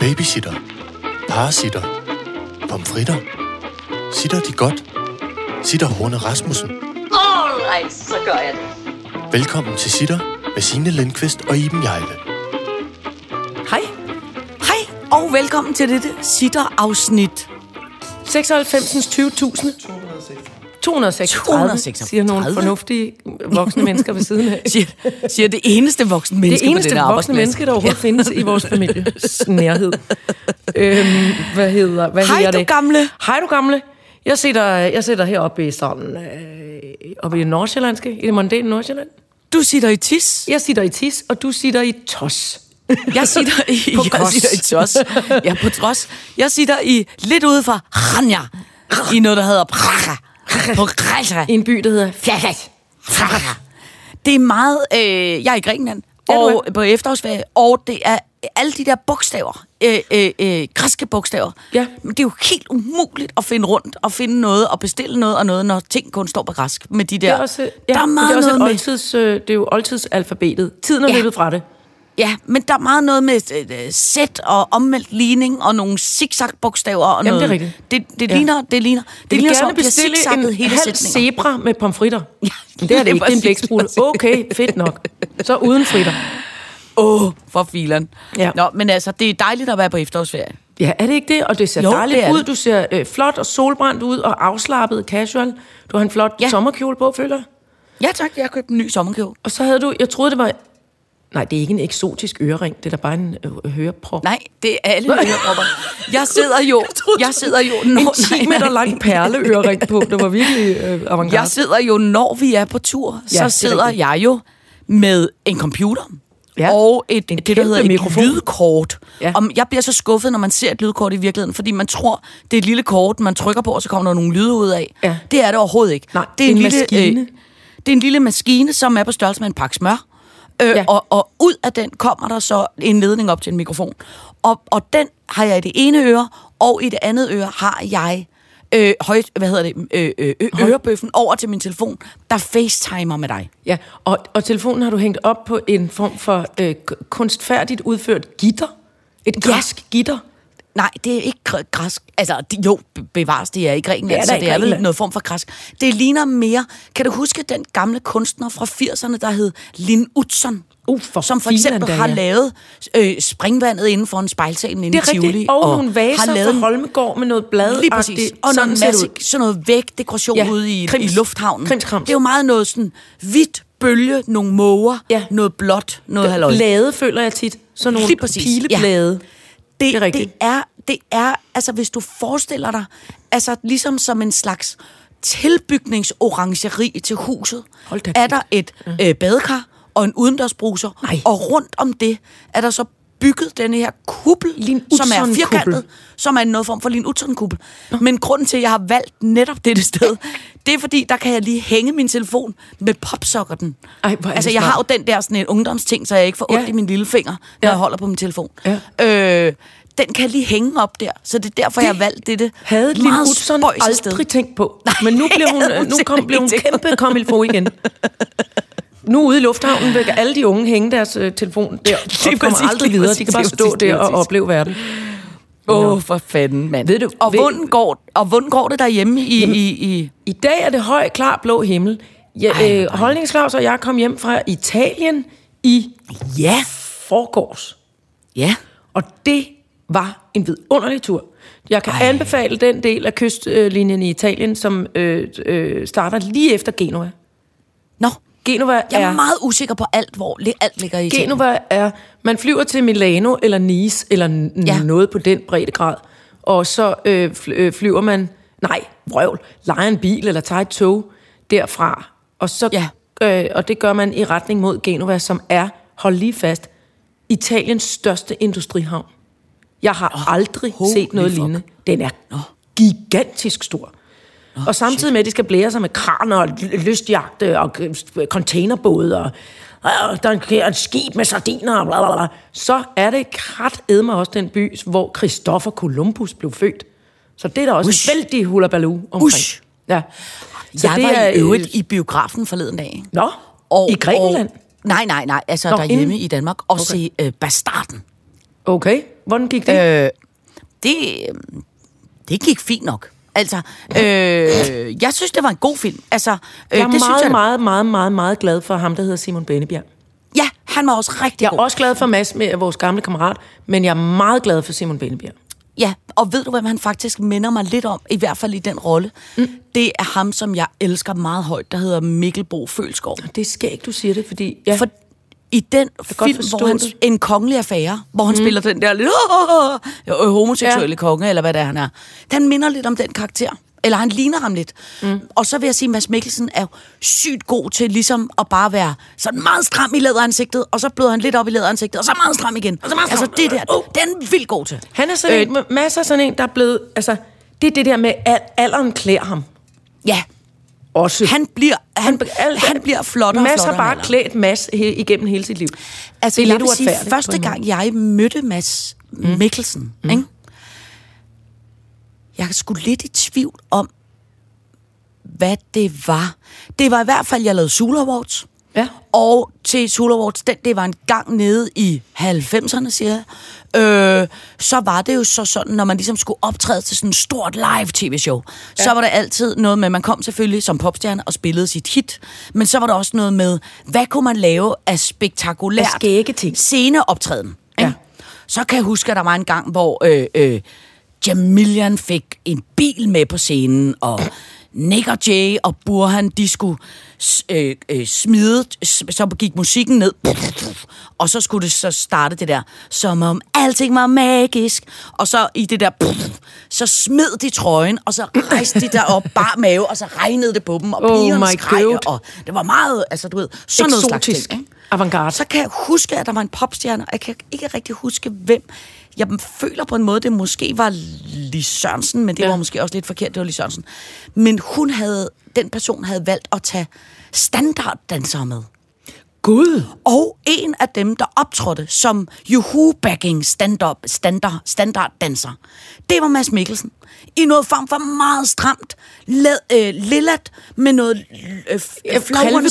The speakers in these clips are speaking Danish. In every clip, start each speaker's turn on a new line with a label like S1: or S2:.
S1: Babysitter. Parasitter. Pomfritter. Sitter de godt? Sitter Horne Rasmussen.
S2: Alright, så gør jeg det.
S1: Velkommen til Sitter med Signe Lindqvist og Iben Jejle.
S3: Hej. Hej, og velkommen til dette sitter-afsnit.
S4: 96. 20.000. 236,
S3: 236.
S4: siger nogle fornuftige voksne mennesker ved siden af.
S3: Siger, siger det eneste voksne
S4: Det
S3: menneske
S4: eneste
S3: på den
S4: voksne menneske, der overhovedet findes i vores families nærhed. Øhm, hvad hedder, hvad
S3: Hej,
S4: hedder
S3: du
S4: det?
S3: gamle.
S4: Hej du gamle. Jeg sidder, jeg sidder heroppe i sådan, øh, oppe i det nordsjællandske, i det mondæne Nordsjælland.
S3: Du sitter i tis.
S4: Jeg sidder i tis, og du sidder i tos.
S3: Jeg sitter i,
S4: På
S3: jeg sitter i tos. Ja, på trods. Jeg sitter i lidt ude fra Ranja. I noget, der hedder Praga. På Græsra.
S4: I en by, der hedder.
S3: Det er meget... Øh, jeg er i Grækenland. Og på efterårsferie. Og det er alle de der bogstaver. Øh, øh, øh, græske bogstaver.
S4: Ja.
S3: Men det er jo helt umuligt at finde rundt og finde noget og bestille noget og noget, når ting kun står på græsk. Med de der...
S4: Det er også, ja,
S3: der er meget
S4: det er også
S3: noget
S4: oldtids, øh, det er jo oldtidsalfabetet. Tiden er
S3: Ja.
S4: løbet fra det.
S3: Ja, men der er meget noget med øh, øh, sæt og omvendt ligning og nogle zigzag-bogstaver og
S4: Jamen,
S3: noget.
S4: det er rigtigt.
S3: Det, det
S4: Ja.
S3: ligner, det ligner, det
S4: vil
S3: ligner som,
S4: bestille en
S3: hele
S4: halv
S3: sætninger.
S4: zebra med pomfritter.
S3: Ja,
S4: det er det ikke, det er en
S3: præcis.
S4: blæksprut. Okay, fedt nok. Så uden fritter.
S3: Åh, oh, for filen.
S4: Ja.
S3: Nå, men altså, det er dejligt at være på efterårsferie.
S4: Ja, er det ikke det? Og det ser
S3: Jo,
S4: dejligt
S3: det
S4: ud.
S3: det.
S4: Du ser øh, flot og solbrændt ud og afslappet casual. Du har en flot
S3: Ja.
S4: sommerkjole på, føler jeg.
S3: Ja tak, jeg har købt en ny sommerkjole.
S4: Og så havde du, jeg troede det var... Nej, det er ikke en eksotisk ørering. Det er da bare en øh, høreprop.
S3: Nej, det er alle ørepropper. Jeg sidder jo, jeg sidder jo, når,
S4: en 10 meter lang perleørering på. Det var virkelig øh, avantgarde.
S3: jeg sidder jo, når vi er på tur,
S4: Ja,
S3: så sidder
S4: rigtigt.
S3: jeg jo med en computer.
S4: Ja.
S3: Og et,
S4: En
S3: det, der hedder et
S4: mikrofon.
S3: lydkort.
S4: Ja.
S3: Om, jeg bliver så skuffet, når man ser et lydkort i virkeligheden, fordi man tror, det er et lille kort, man trykker på, og så kommer der nogle lyde ud af.
S4: Ja.
S3: Det er det overhovedet ikke.
S4: Nej, det er en maskine.
S3: Øh, det er en lille maskine, som er på størrelse med en pakke smør. Øh,
S4: Ja.
S3: og, og ud af den kommer der så en ledning op til en mikrofon. Og, og den har jeg i det ene øre, og i det andet øre har jeg øh, højt, hvad hedder det, øh, øh, øh, ørebøffen over til min telefon, der facetimer med dig.
S4: Ja, og, og telefonen har du hængt op på en form for øh, kunstfærdigt udført gitter. Et
S3: Ja.
S4: græsk gitter.
S3: Nej, det er ikke gr- græsk. Altså, det, jo, be- bevares, det er i Grækenland,
S4: Det er
S3: så det er vel noget form for græsk. Det ligner mere... Kan du huske den gamle kunstner fra 80'erne, der hed Lin Utzon?
S4: Uh, for
S3: som for eksempel
S4: da,
S3: har
S4: ja.
S3: lavet øh, springvandet inden for en spejlsalen inde
S4: Det
S3: i Tivoli.
S4: rigtigt. Og, og nogle vaser
S3: har lavet
S4: fra Holmegård med noget blad.
S3: Lige præcis. Og
S4: sådan det
S3: masse, sådan noget vægdekoration
S4: Ja,
S3: ude i,
S4: krims.
S3: i lufthavnen.
S4: Krimskrams.
S3: Det er jo meget noget sådan hvidt bølge, nogle måger,
S4: Ja.
S3: noget blåt, noget halløj.
S4: Blade føler jeg tit. Sådan nogle pileblade.
S3: Det,
S4: Det er
S3: det, er, det er, altså hvis du forestiller dig, altså ligesom som en slags tilbygningsorangeri til huset, er der et øh, badekar og en udendørsbruser,
S4: Nej.
S3: og rundt om det er der så bygget denne her kuppel,
S4: Lin
S3: som er firkantet, som er noget form for Lin Utzon-kuppel. Men grunden til, at jeg har valgt netop dette sted, det er fordi, der kan jeg lige hænge min telefon med popsokkerten.
S4: Ej,
S3: altså, jeg har jo den der sådan en ungdomsting, så jeg ikke får ondt
S4: Ja.
S3: i min lille finger, når
S4: Ja.
S3: jeg holder på min telefon.
S4: Ja.
S3: Øh, den kan lige hænge op der, så det er derfor, det jeg har valgt dette
S4: Havde
S3: meget
S4: Utzon aldrig
S3: sted.
S4: tænkt på. Men nu, bliver hun, nu kom, bliver hun kæmpe komilfo igen. Nu ude i lufthavnen vil alle de unge hænge deres øh, telefon der, og kommer
S3: præcis,
S4: aldrig videre.
S3: præcis,
S4: De kan bare stå
S3: præcis,
S4: der og opleve verden.
S3: Åh, oh, for fanden, mand.
S4: Ved du-
S3: og,
S4: ved-
S3: hvordan går, og hvordan går det derhjemme i... i, i
S4: I dag er det høj, klar, blå himmel. Ja,
S3: Ej,
S4: øh, Holdningsklaus og jeg kom hjem fra Italien i
S3: ja,
S4: forgårs.
S3: ja.
S4: Og det var en vidunderlig tur. Jeg kan
S3: Ej.
S4: Anbefale den del af kystlinjen i Italien, som øh, øh, starter lige efter Genova. Genova
S3: jeg er
S4: er,
S3: meget usikker på alt, hvor alt ligger i Italien.
S4: Genova er, man flyver til Milano eller Nice, eller
S3: Ja.
S4: noget på den breddegrad, og så øh, øh, flyver man, nej, vrøvl, leger en bil eller tager et tog derfra, og, så,
S3: Ja.
S4: øh, og det gør man i retning mod Genova, som er, hold lige fast, Italiens største industrihavn. Jeg har oh, aldrig set noget
S3: fuck.
S4: lignende. Den er gigantisk stor. Og samtidig med, at de skal blære sig med kraner og ly- lystjagte og øh, containerbåde og øh, der er et skib med sardiner og bla, bla, bla. så er det krat edmer også den by, hvor Christopher Columbus blev født. Så det er der også
S3: Ush.
S4: vældig hulabaloo omkring.
S3: Ush.
S4: Ja. Så
S3: Jeg
S4: det
S3: var
S4: er,
S3: i øvrigt
S4: øh,
S3: i biografen forleden dag.
S4: Nå, i Grækenland?
S3: Og, nej, nej, nej, altså
S4: Nå,
S3: derhjemme
S4: inden-
S3: i Danmark. Og
S4: Okay.
S3: se øh, Bastarden.
S4: Okay. Hvordan gik det? Øh,
S3: det, det gik fint nok. Altså, øh, jeg synes, det var en god film. Altså, øh,
S4: jeg er
S3: det
S4: meget,
S3: synes jeg,
S4: meget, meget, meget, meget glad for ham, der hedder Simon Bennebjerg.
S3: Ja, han var også rigtig
S4: Jeg er
S3: god.
S4: også glad for Mads med vores gamle kammerat, men jeg er meget glad for Simon Bennebjerg.
S3: Ja, og ved du, hvem han faktisk minder mig lidt om, i hvert fald i den rolle? Mm. Det er ham, som jeg elsker meget højt, der hedder Mikkel Bo Følskov.
S4: Det skal ikke, du siger det, fordi... Ja.
S3: For i den film, hvor han,
S4: det.
S3: en kongelig affære, hvor han mm. spiller den der lidt øh, homoseksuelle ja. konge, eller hvad det er, han er, den minder lidt om den karakter. Eller han ligner ham lidt. Mm. Og så vil jeg sige, at Mads Mikkelsen er sygt god til ligesom at bare være sådan meget stram i læderansigtet, og så bløder han lidt op i læderansigtet, og så meget stram igen. Og så meget altså det der,
S4: Oh.
S3: den er vildt god til.
S4: Han er sådan øh, en, masser af sådan en, der er blevet... Altså, det er det der med, at alderen klæder ham.
S3: Ja,
S4: Også.
S3: han bliver, han,
S4: alt-
S3: han bliver flottere og
S4: Mads har bare klædt Mads he, igennem hele sit liv.
S3: Altså,
S4: det er
S3: jeg
S4: lidt
S3: vil sige, første gang jeg mødte Mads Mikkelsen, mm. ikke? jeg skulle lidt i tvivl om, hvad det var. Det var i hvert fald, jeg lavede Sula Awards.
S4: Ja.
S3: Og til Sula Awards, den, det var en gang nede i 90'erne, siger jeg. Øh, så var det jo så sådan, når man ligesom skulle optræde til sådan et stort live tv-show, ja. så var der altid noget med, man kom selvfølgelig som popstjerne og spillede sit hit, men så var der også noget med, hvad kunne man lave af spektakulært
S4: Af skægge ting.
S3: sceneoptræden.
S4: Ja.
S3: ikke? Så kan jeg huske, at der var en gang, hvor øh, øh, Jamilian fik en bil med på scenen, og Nick og Jay og Burhan, de skulle øh, øh, smide, så gik musikken ned, og så skulle det så starte det der, som om alting var magisk, og så i det der, så smed de trøjen, og så rejste de derop, bare mave, og så regnede det på dem, og
S4: Oh
S3: pigerne skreg, og det var meget, altså du ved, sådan noget slags ting?
S4: Avantgarde.
S3: Så kan jeg huske, at der var en popstjerne, og jeg kan ikke rigtig huske, hvem. Jeg føler på en måde, det måske var Lis Sørensen, men det
S4: Ja.
S3: var måske også lidt forkert, det var Lis Sørensen. Men hun havde, den person havde valgt at tage standarddansere med.
S4: Gud.
S3: Og en af dem, der optrådte som Juhu-backing stand-up, standard, standarddanser, det var Mads Mikkelsen. I noget form for meget stramt, led, øh, lillat med noget øh, f- flagrende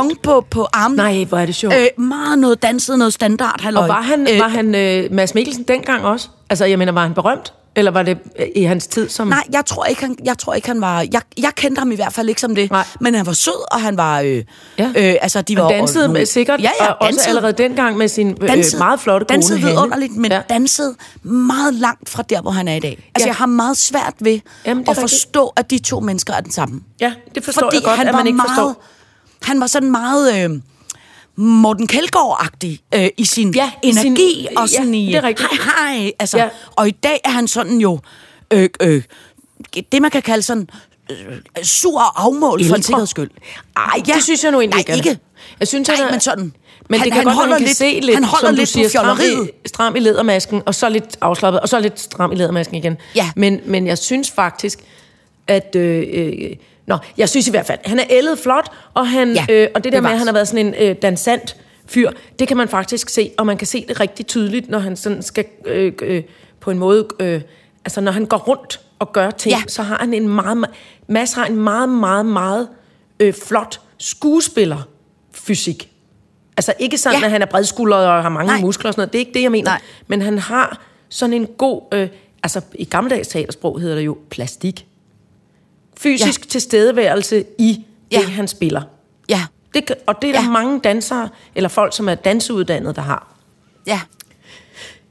S4: rundt.
S3: på, på armen.
S4: Nej, hvor er det sjovt.
S3: Øh, meget noget danset, noget standard. Halløj.
S4: Og var han, øh, var han øh, Mads Mikkelsen dengang også? Altså, jeg mener, var han berømt? Eller var det øh, i hans tid som...
S3: Nej, jeg tror ikke, han, jeg tror ikke, han var... Jeg, jeg kendte ham i hvert fald ikke som det.
S4: Nej.
S3: Men han var sød, og han var... Øh,
S4: Ja.
S3: øh, altså, de
S4: Han
S3: var
S4: dansede
S3: og,
S4: med, sikkert,
S3: ja, ja,
S4: og også allerede dengang med sin øh,
S3: dansede,
S4: meget flotte kone
S3: dansede vidunderligt, men
S4: Ja.
S3: dansede meget langt fra der, hvor han er i dag. Altså,
S4: Ja.
S3: jeg har meget svært ved
S4: Jamen,
S3: at forstå, at de to mennesker er den samme.
S4: Ja, det forstår
S3: Fordi
S4: jeg godt,
S3: han
S4: at man ikke
S3: meget,
S4: forstår.
S3: Han var sådan meget... Øh, Morten Kjeldgaard-agtig øh, i sin
S4: Ja, i sin-
S3: energi og
S4: ja,
S3: sådan i...
S4: det er rigtigt.
S3: Hej, hej. Altså,
S4: Ja.
S3: ja. Og i dag er han sådan jo... Øh, øh, det, man kan kalde sådan... Øh, sur og afmål for en sikkerheds skyld.
S4: Ej, det synes jeg nu egentlig
S3: nej,
S4: ikke. Jeg synes,
S3: nej,
S4: han er-
S3: men sådan...
S4: Men
S3: han,
S4: det kan
S3: han
S4: godt,
S3: holder
S4: man kan
S3: lidt,
S4: se lidt,
S3: han holder lidt
S4: siger, stram i, stram i lædermasken, og så lidt afslappet, og så lidt stram i lædermasken igen.
S3: Ja.
S4: Men, men jeg synes faktisk, at... Øh, øh, nå, jeg synes i hvert fald, han er ældet flot, og, han,
S3: Ja,
S4: øh, og det der med,
S3: bevares.
S4: at han har været sådan en øh, dansant fyr, det kan man faktisk se, og man kan se det rigtig tydeligt, når han sådan skal øh, øh, på en måde... Øh, altså, når han går rundt og gør ting,
S3: Ja.
S4: så har han en meget... Mads har en meget, meget, meget øh, flot skuespillerfysik. Altså ikke sådan, ja. At han er bredskuldret og har mange. Nej. muskler og sådan noget. Det er ikke det, jeg mener.
S3: Nej.
S4: Men han har sådan en god... Øh, altså i gammeldags teatersprog hedder det jo plastik. Fysisk ja. tilstedeværelse i ja. Det, han spiller.
S3: Ja,
S4: Det, og det er der
S3: Ja.
S4: mange dansere, eller folk, som er danseuddannede, der har.
S3: ja.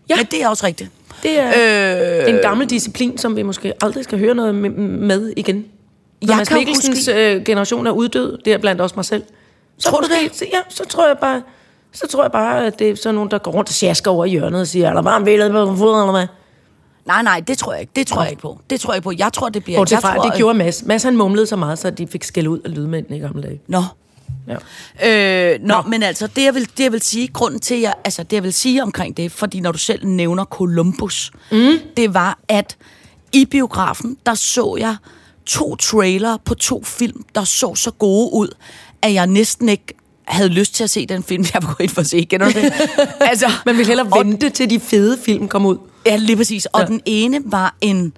S4: Ja.
S3: Men det er også rigtigt.
S4: Det er øh, en gammel disciplin, som vi måske aldrig skal høre noget med, igen. Når Mads Mikkelsens
S3: huske-
S4: øh, generation er uddød, det er blandt også mig selv. Så
S3: Tror du
S4: måske,
S3: det?
S4: Ja, så tror jeg bare, så tror jeg bare, at det er sådan nogen, der går rundt og sjasker over i hjørnet og siger, er der bare en på fod, eller hvad?
S3: Nej, nej, det tror jeg ikke. Det tror jeg ikke på. Det tror jeg ikke på. Jeg tror, det bliver...
S4: Bortset fra,
S3: tror,
S4: det gjorde Mads. Mads han mumlede så meget, så de fik skæld ud af lydmændene i gamle dage.
S3: Nå.
S4: Ja.
S3: Øh, nå, men altså, det jeg, vil, det jeg vil sige, grunden til, jeg, altså, det jeg vil sige omkring det, fordi når du selv nævner Columbus, mm. det var, at i biografen, der så jeg to trailer på to film, der så så gode ud, at jeg næsten ikke havde lyst til at se den film, jeg var gået ind for at se. Kender du det? altså,
S4: Man vil hellere
S3: og-
S4: vente til de fede film kom ud.
S3: Ja, lige præcis. Og
S4: Ja.
S3: den ene var en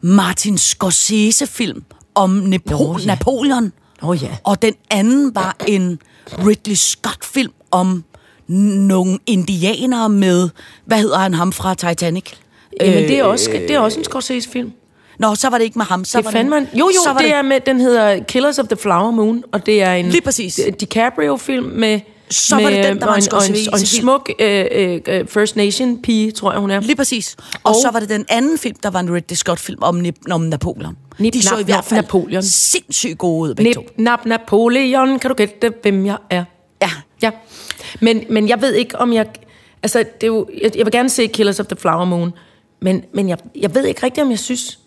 S3: Martin Scorsese-film om Nepo-
S4: Nå, ja.
S3: Napoleon.
S4: Åh, ja.
S3: Og den anden var en Ridley Scott-film om nogle indianere med, hvad hedder han ham fra Titanic?
S4: Jamen, det er også, det er også en Scorsese-film.
S3: Nå, så var det ikke med ham. Så
S4: Det
S3: var
S4: fandt man. Jo, jo,
S3: så var
S4: det, er med, den hedder Killers of the Flower Moon, og det er en
S3: Lige præcis.
S4: DiCaprio-film med...
S3: Så
S4: med,
S3: var det den, der var en
S4: og en, og en smuk øh, øh, First Nation-pige, tror jeg, hun er.
S3: Lige præcis. Og,
S4: Og-
S3: så var det den anden film, der var en Ridley Scott-film om, om Napoleon.
S4: Nip,
S3: De så
S4: nap,
S3: i hvert fald
S4: Napoleon.
S3: sindssygt gode ud, begge to.
S4: Nip, nap, Napoleon, kan du gætte, hvem jeg er?
S3: Ja.
S4: Ja. Men, men jeg ved ikke, om jeg... Altså, det er jo, jeg, jeg vil gerne se Killers of the Flower Moon, men, men jeg, jeg ved ikke rigtigt, om jeg synes...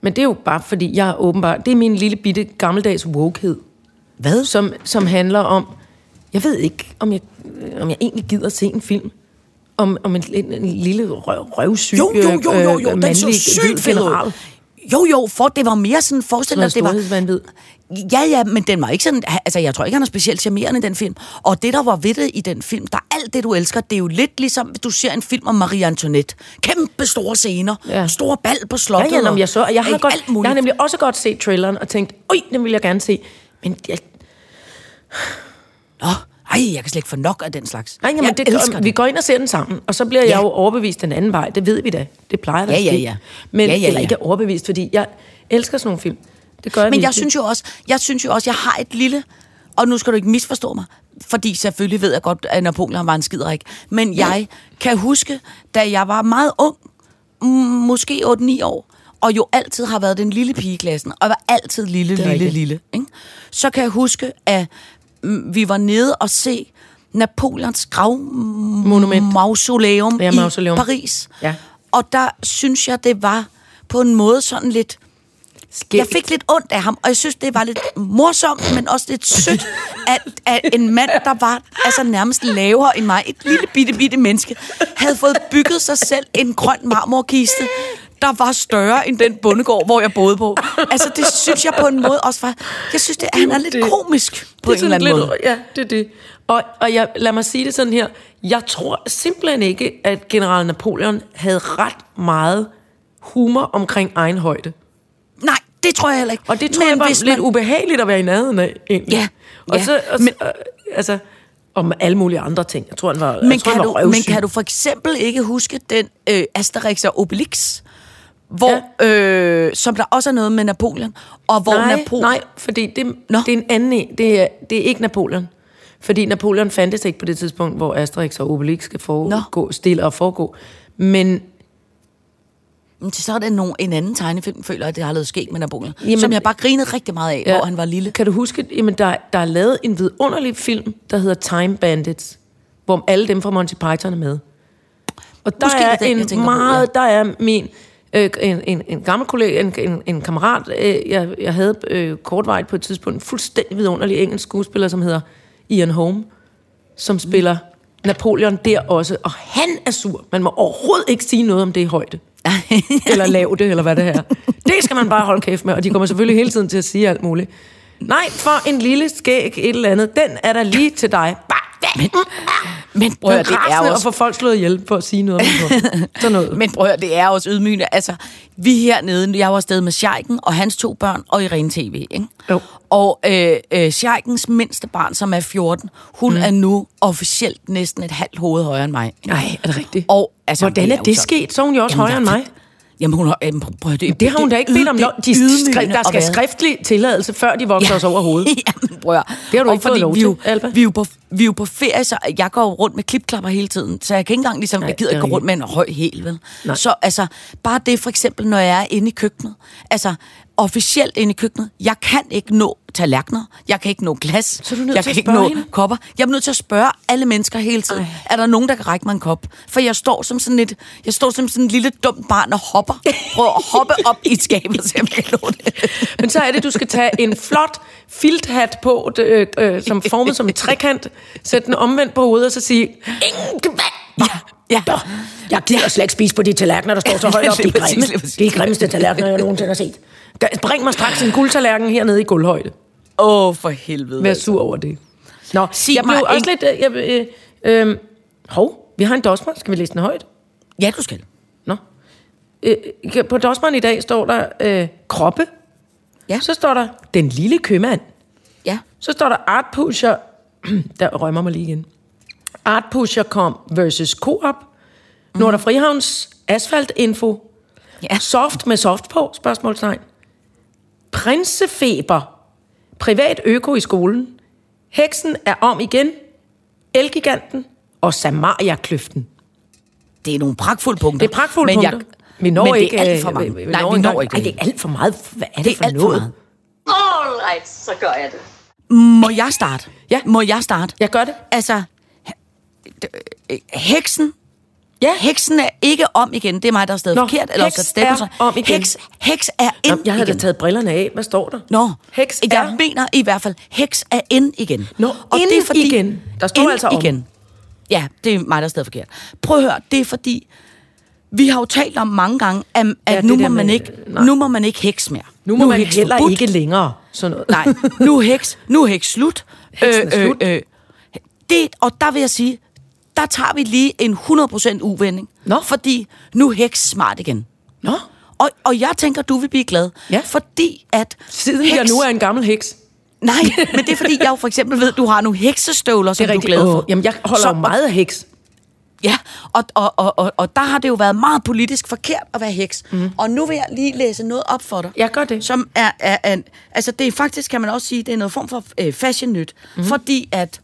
S4: Men det er jo bare, fordi jeg er åbenbart... Det er min lille bitte gammeldags wokehed,
S3: Hvad?
S4: som, som handler om... Jeg ved ikke, om jeg, om jeg egentlig gider se en film om, om en, en, en lille røv, røvsyg
S3: Jo, jo, jo, jo, jo.
S4: øh,
S3: Den så sygt
S4: general.
S3: Jo, jo, for det var mere sådan forestillet, at det var... Ja, ja, men den var ikke sådan... Altså, jeg tror ikke, han er specielt charmerende i den film. Og det, der var ved det i den film, der er alt det, du elsker, det er jo lidt ligesom, hvis du ser en film om Marie Antoinette. Kæmpe store scener.
S4: Ja.
S3: Store bal på
S4: Ja,
S3: slottet.
S4: ja, nå, men
S3: og-
S4: jeg, så, jeg, har godt,
S3: alt
S4: jeg har nemlig også godt set traileren og tænkt, oj, den vil jeg gerne se. Men jeg,
S3: Nå, ej, jeg kan slet ikke få nok af den slags.
S4: nej, jamen,
S3: jeg
S4: det,
S3: elsker
S4: vi
S3: den.
S4: går ind og ser den sammen, og så bliver jeg
S3: Ja.
S4: jo overbevist den anden vej. Det ved vi da. Det plejer der
S3: Ja,
S4: at
S3: ja, ja.
S4: Men,
S3: Ja, ja,
S4: Eller
S3: ja.
S4: ikke overbevist, fordi jeg elsker sådan nogle film. Det gør
S3: Men jeg synes jo også, jeg synes jo også, jeg har et lille, og nu skal du ikke misforstå mig, fordi selvfølgelig ved jeg godt, at Napoleon var en skiderik, men jeg kan huske, da jeg var meget ung, måske 8-9 år, og jo altid har været den lille pige i klassen, og var altid lille, lille,
S4: rigtigt.
S3: lille. Ikke? Så kan jeg huske, at mm, vi var nede og se Napoleons gravmonument, mausoleum,
S4: Ja, mausoleum.
S3: i Paris.
S4: Ja.
S3: Og der synes jeg, det var på en måde sådan lidt jeg fik lidt ondt af ham, og jeg synes, det var lidt morsomt, men også lidt sødt, at, at en mand, der var altså nærmest lavere end mig, et lille bitte, bitte menneske, havde fået bygget sig selv en grøn marmorkiste, der var større end den bondegård, hvor jeg boede på. Altså, det synes jeg på en måde også var... Jeg synes, det, han er lidt
S4: det.
S3: komisk på
S4: det
S3: en eller anden
S4: lidt,
S3: måde.
S4: Ja, det er det. Og, og jeg, lad mig sige det sådan her. Jeg tror simpelthen ikke, at general Napoleon havde ret meget humor omkring egen højde.
S3: Nej, det tror jeg heller ikke.
S4: Og det tror
S3: Men
S4: jeg var
S3: hvis
S4: lidt
S3: man-
S4: ubehageligt at være i nærheden af, egentlig.
S3: Ja,
S4: Og
S3: ja.
S4: så, og,
S3: Men-
S4: men, altså, om alle mulige andre ting. Jeg tror, han var,
S3: Men
S4: jeg tror,
S3: kan,
S4: han
S3: du,
S4: var
S3: men
S4: røvsyg.
S3: kan du for eksempel ikke huske den øh, Asterix og Obelix, hvor, ja. øh, som der også er noget med Napoleon, og hvor
S4: nej,
S3: Napoleon...
S4: nej, fordi det,
S3: Nå.
S4: det er en anden en. Det er, det er ikke Napoleon. Fordi Napoleon fandtes ikke på det tidspunkt, hvor Asterix og Obelix skal foregå, stille og foregå. Men
S3: Men Så er det nogen, en anden tegnefilm, føler jeg, det har lavet skæg med Napoleon, Jamen, som jeg bare grinede rigtig meget af, ja. hvor han var lille.
S4: Kan du huske, jamen der, der er lavet en vidunderlig film, der hedder Time Bandits, hvor alle dem fra Monty Python er med. Og der
S3: Måske er den,
S4: en
S3: tænker på,
S4: meget,
S3: ja.
S4: der er min, øh, en, en, en gammel kollega, en, en, en kammerat, øh, jeg, jeg havde øh, kortvejt på et tidspunkt, en fuldstændig vidunderlig engelsk skuespiller, som hedder Ian Holm, som spiller Napoleon der også, og han er sur. Man må overhovedet ikke sige noget om det i højde. eller lav det, eller hvad det er. Det skal man bare holde kæft med, og de kommer selvfølgelig hele tiden til at sige alt muligt. Nej, for en lille skæg, et eller andet, den er der lige til dig. Bare,
S3: Men prøv at det er
S4: og
S3: også...
S4: få folk slået ihjel på at sige noget om det. Sådan noget.
S3: Men prøv at det er også ydmygende. Altså, vi hernede, jeg var afsted med Scheiken og hans to børn og Irene TV, ikke?
S4: Jo.
S3: Og øh, øh, Scheikens mindste barn, som er 14, hun mm. er nu officielt næsten et halvt hoved højere end mig.
S4: Nej, er det rigtigt?
S3: Og, altså,
S4: Hvordan er det sket? Så er hun jo også
S3: Jamen,
S4: højere end mig.
S3: Jamen, hun har... Jamen, prøv, det,
S4: Det har hun da ikke bedt om. lov. De skri- der skal skriftlig tilladelse, før de vokser os over hovedet.
S3: Jamen, prøv.
S4: Det har du
S3: Og
S4: ikke fået lov
S3: vi er jo,
S4: til, Alba.
S3: Vi er, jo på, vi er jo på ferie, så jeg går rundt med klipklapper hele tiden, så jeg kan ikke engang ligesom,
S4: Nej,
S3: jeg gider
S4: er
S3: ikke gå rundt med en høj hæl, vel?
S4: Nej.
S3: Så altså, bare det for eksempel, når jeg er inde i køkkenet, altså officielt inde i køkkenet, jeg kan ikke nå tallerkener, jeg kan ikke nå glas,
S4: Så er du nødt
S3: jeg
S4: til
S3: kan
S4: at
S3: ikke nå
S4: hende?
S3: kopper. Jeg er nødt til at spørge alle mennesker hele tiden,
S4: Ej.
S3: er der nogen, der kan række mig en kop? For jeg står som sådan et, jeg står som sådan en lille dumt barn og hopper, prøver at hoppe op i et skab og se, om jeg kan nå det.
S4: Men så er det, du skal tage en flot filthat på, øh, øh, som formet som en trekant, sætte den omvendt på hovedet og så sige, ingen
S3: Ja, ja.
S4: Nå, jeg gider slet ikke spise på de tallerkener, der står så højt op. De er grimme. De er grimmeste tallerkener, jeg nogensinde har set. Bring mig straks en guldtallerken hernede i gulvhøjde.
S3: Åh, oh, for helvede.
S4: Vær sur over det. Nå,
S3: Sig
S4: jeg
S3: mig
S4: blev også
S3: en-
S4: lidt... Øh, jeg, øh, øh, hov, vi har en dosmer. Skal vi læse den højt?
S3: Ja, du skal.
S4: Nå. Øh, på dosmeren i dag står der øh, kroppe.
S3: Ja.
S4: Så står der den lille købmand.
S3: Ja.
S4: Så står der art pusher. der rømmer mig lige igen. Art Pusher kom versus Coop. Mm. Nordre Frihavns asfaltinfo.
S3: Ja.
S4: Soft med soft på, spørgsmålstegn. Prinsefeber. Privat øko i skolen. Heksen er om igen. Elgiganten og Samaria-kløften.
S3: Det er nogle pragtfulde punkter.
S4: Det er pragtfulde
S3: men
S4: punkter. Vi når
S3: men
S4: ikke...
S3: det er alt for
S4: øh,
S3: mange.
S4: vi
S3: Nej,
S4: når
S3: vi
S4: ikke
S3: når ikke
S4: Ej, det er alt for meget. Hvad er det,
S3: Det er
S4: for
S3: alt for
S4: noget?
S3: meget.
S2: All right, så gør jeg det.
S3: Må jeg starte?
S4: Ja.
S3: Må jeg starte?
S4: Jeg gør det.
S3: Altså, øh, heksen,
S4: Ja.
S3: heksen er ikke om igen. Det er mig, der er stadig
S4: Nå,
S3: forkert. Eller
S4: heks
S3: så stemmer
S4: er
S3: sig.
S4: om igen.
S3: Heks, heks er ind
S4: Nå, jeg havde da
S3: igen.
S4: taget brillerne af. Hvad står der?
S3: Nå,
S4: Heks
S3: jeg
S4: er...
S3: mener i hvert fald, heks er ind igen.
S4: Nå, ind igen. Der står altså om.
S3: igen. Ja, det er mig, der er stadig forkert. Prøv at høre, det er fordi, vi har jo talt om mange gange, at, at
S4: det
S3: nu, må man
S4: med-
S3: ikke,
S4: nej.
S3: nu må man ikke heks mere.
S4: Nu må
S3: er
S4: man
S3: heks
S4: heller
S3: forbudt.
S4: ikke længere sådan noget.
S3: Nej, nu er heks, nu er heks slut.
S4: Heksen er slut.
S3: det, og der vil jeg sige, der tager vi lige en 100% uvending.
S4: Nå.
S3: Fordi nu er heks smart igen.
S4: Nå,
S3: Og, og jeg tænker, du vil blive glad.
S4: Ja.
S3: Fordi at
S4: siden jeg nu er en gammel heks.
S3: Nej, men det er fordi, jeg jo for eksempel ved, at du har nogle heksestøvler, som
S4: Det er
S3: du er glad for.
S4: Åh, Jamen, jeg holder
S3: Så-
S4: meget af heks.
S3: Ja, og, og, og, og, og der har det jo været meget politisk forkert at være heks. Mm. Og nu vil jeg lige læse noget op for dig.
S4: Jeg gør det.
S3: Som er, er, er altså det er faktisk, kan man også sige, det er noget form for øh, fashion nyt. Mm. Fordi at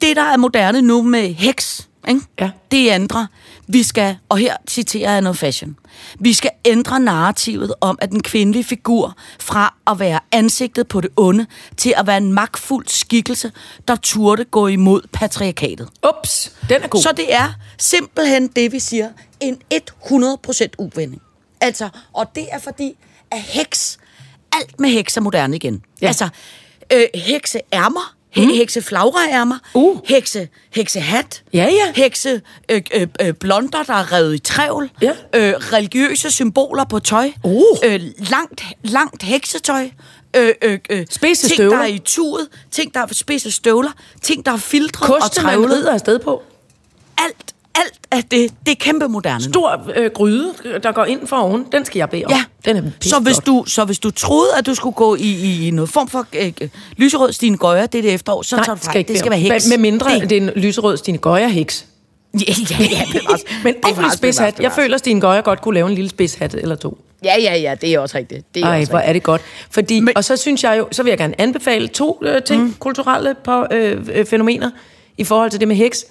S3: det, der er moderne nu med heks, ikke?
S4: Ja.
S3: det ændrer. Vi skal, og her citerer jeg noget fashion, vi skal ændre narrativet om, at den kvindelige figur fra at være ansigtet på det onde, til at være en magtfuld skikkelse, der turde gå imod patriarkatet.
S4: Ups, den er god.
S3: Så det er simpelthen det, vi siger, en 100% uvending. Altså, og det er fordi, at heks, alt med heks er moderne igen.
S4: Ja.
S3: Altså, øh, hekseærmer, mm. hekseflagreærmer,
S4: Uh.
S3: hekse, heksehat,
S4: Ja, ja.
S3: hekse øh, øh, øh, blonder, der er revet i trævl,
S4: Ja.
S3: øh, religiøse symboler på tøj,
S4: Uh.
S3: øh, langt, langt heksetøj, øh, øh, øh,
S4: Spidse
S3: ting,
S4: støvler.
S3: der er i tuet, ting, der er spidse støvler, ting, der er filtret og
S4: Koste, man
S3: trævlet
S4: afsted på.
S3: alt, af det, det er kæmpe moderne.
S4: Stor øh, gryde, der går ind for oven. Den skal jeg bede om.
S3: Ja,
S4: Den er
S3: så hvis, du, så hvis du troede, at du skulle gå i, i, i noget form for øh, øh, lyserød Stine Gøjer det det efterår, så
S4: Nej,
S3: tager du
S4: skal, ikke
S3: Det skal være heks.
S4: Med mindre det,
S3: det,
S4: er en lyserød Stine Goya-heks.
S3: ja, ja, ja, bevares.
S4: Men ordentlig spidshat. Jeg føler, at Stine Goya godt kunne lave en lille spidshat eller to.
S3: Ja, ja, ja, det er også rigtigt. Det er
S4: Ej,
S3: også
S4: hvor
S3: rigtigt.
S4: er det godt. Fordi, Men- og så synes jeg jo, så vil jeg gerne anbefale to øh, ting, mm. kulturelle på, øh, øh, fænomener i forhold til det med heks.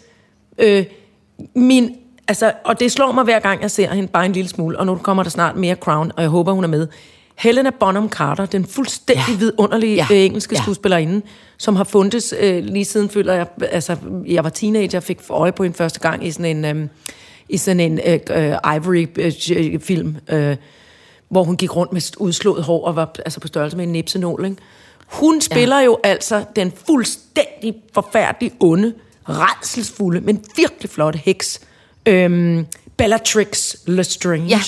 S4: Øh, min, altså, og det slår mig hver gang, jeg ser hende bare en lille smule, og nu kommer der snart mere Crown, og jeg håber, hun er med. Helena Bonham Carter, den fuldstændig ja. Vidunderlige ja. Øh, engelske ja. Skuespillerinde, som har fundet øh, lige siden, føler jeg, altså, jeg var teenager, fik øje på hende første gang i sådan en, øh, i sådan en øh, øh, Ivory-film, øh, hvor hun gik rundt med udslået hår og var altså på størrelse med en nipsenål. Ikke? Hun spiller ja. jo altså den fuldstændig forfærdelige, onde, redselsfulde, men virkelig flotte heks. Øhm, Bellatrix Lestrange ja.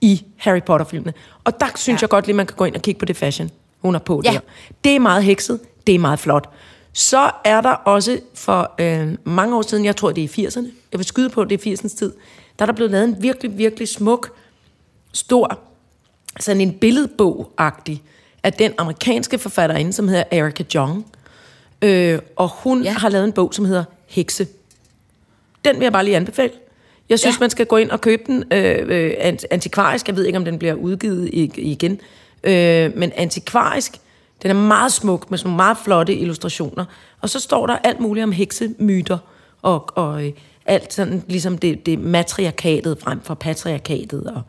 S4: I Harry Potter-filmene. Og der synes ja. jeg godt lige, man kan gå ind og kigge på det fashion, hun har på
S3: Ja.
S4: der. Det er meget hekset, det er meget flot. Så er der også for øh, mange år siden, jeg tror det er i 80'erne, jeg vil skyde på, det er 80'ernes tid, der er der blevet lavet en virkelig, virkelig smuk, stor, sådan en billedbog-agtig, af den amerikanske forfatterinde, som hedder Erica Jong. Øh, og hun. Ja. har lavet en bog, som hedder Hekse. Den vil jeg bare lige anbefale. Jeg synes, ja. Man skal gå ind og købe den øh, øh, ant- antikvarisk. Jeg ved ikke, om den bliver udgivet igen. Øh, men antikvarisk, den er meget smuk, med sådan nogle meget flotte illustrationer. Og så står der alt muligt om heksemyter, og, og øh, alt sådan, ligesom det, det matriarkatet frem for patriarkatet, og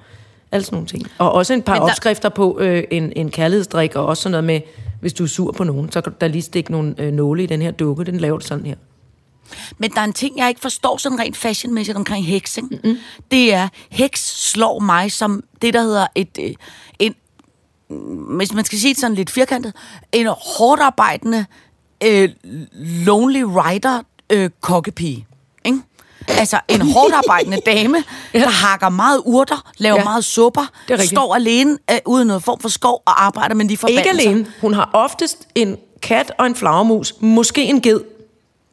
S4: alt sådan nogle ting. Og også en par
S3: der-
S4: opskrifter på øh, en, en kærlighedsdrik, og også sådan noget med, hvis du er sur på nogen, så kan du der lige stikke nogle øh, nåle i den her dukke, den laver du sådan her.
S3: Men der er en ting, jeg ikke forstår sådan rent fashionmæssigt omkring heksing. Mm-hmm. Det er, heks slår mig som det, der hedder et, øh, en, hvis man skal sige det sådan lidt firkantet, en hårdt arbejdende, øh, lonely rider øh, kokkepige. Ikke? Altså en hårdt arbejdende dame, ja. der hakker meget urter, laver
S4: Ja.
S3: meget supper,
S4: er
S3: står alene øh, uden noget form for skov og arbejder med de forbandelser.
S4: Ikke alene. Hun har oftest en kat og en flagermus, måske en ged.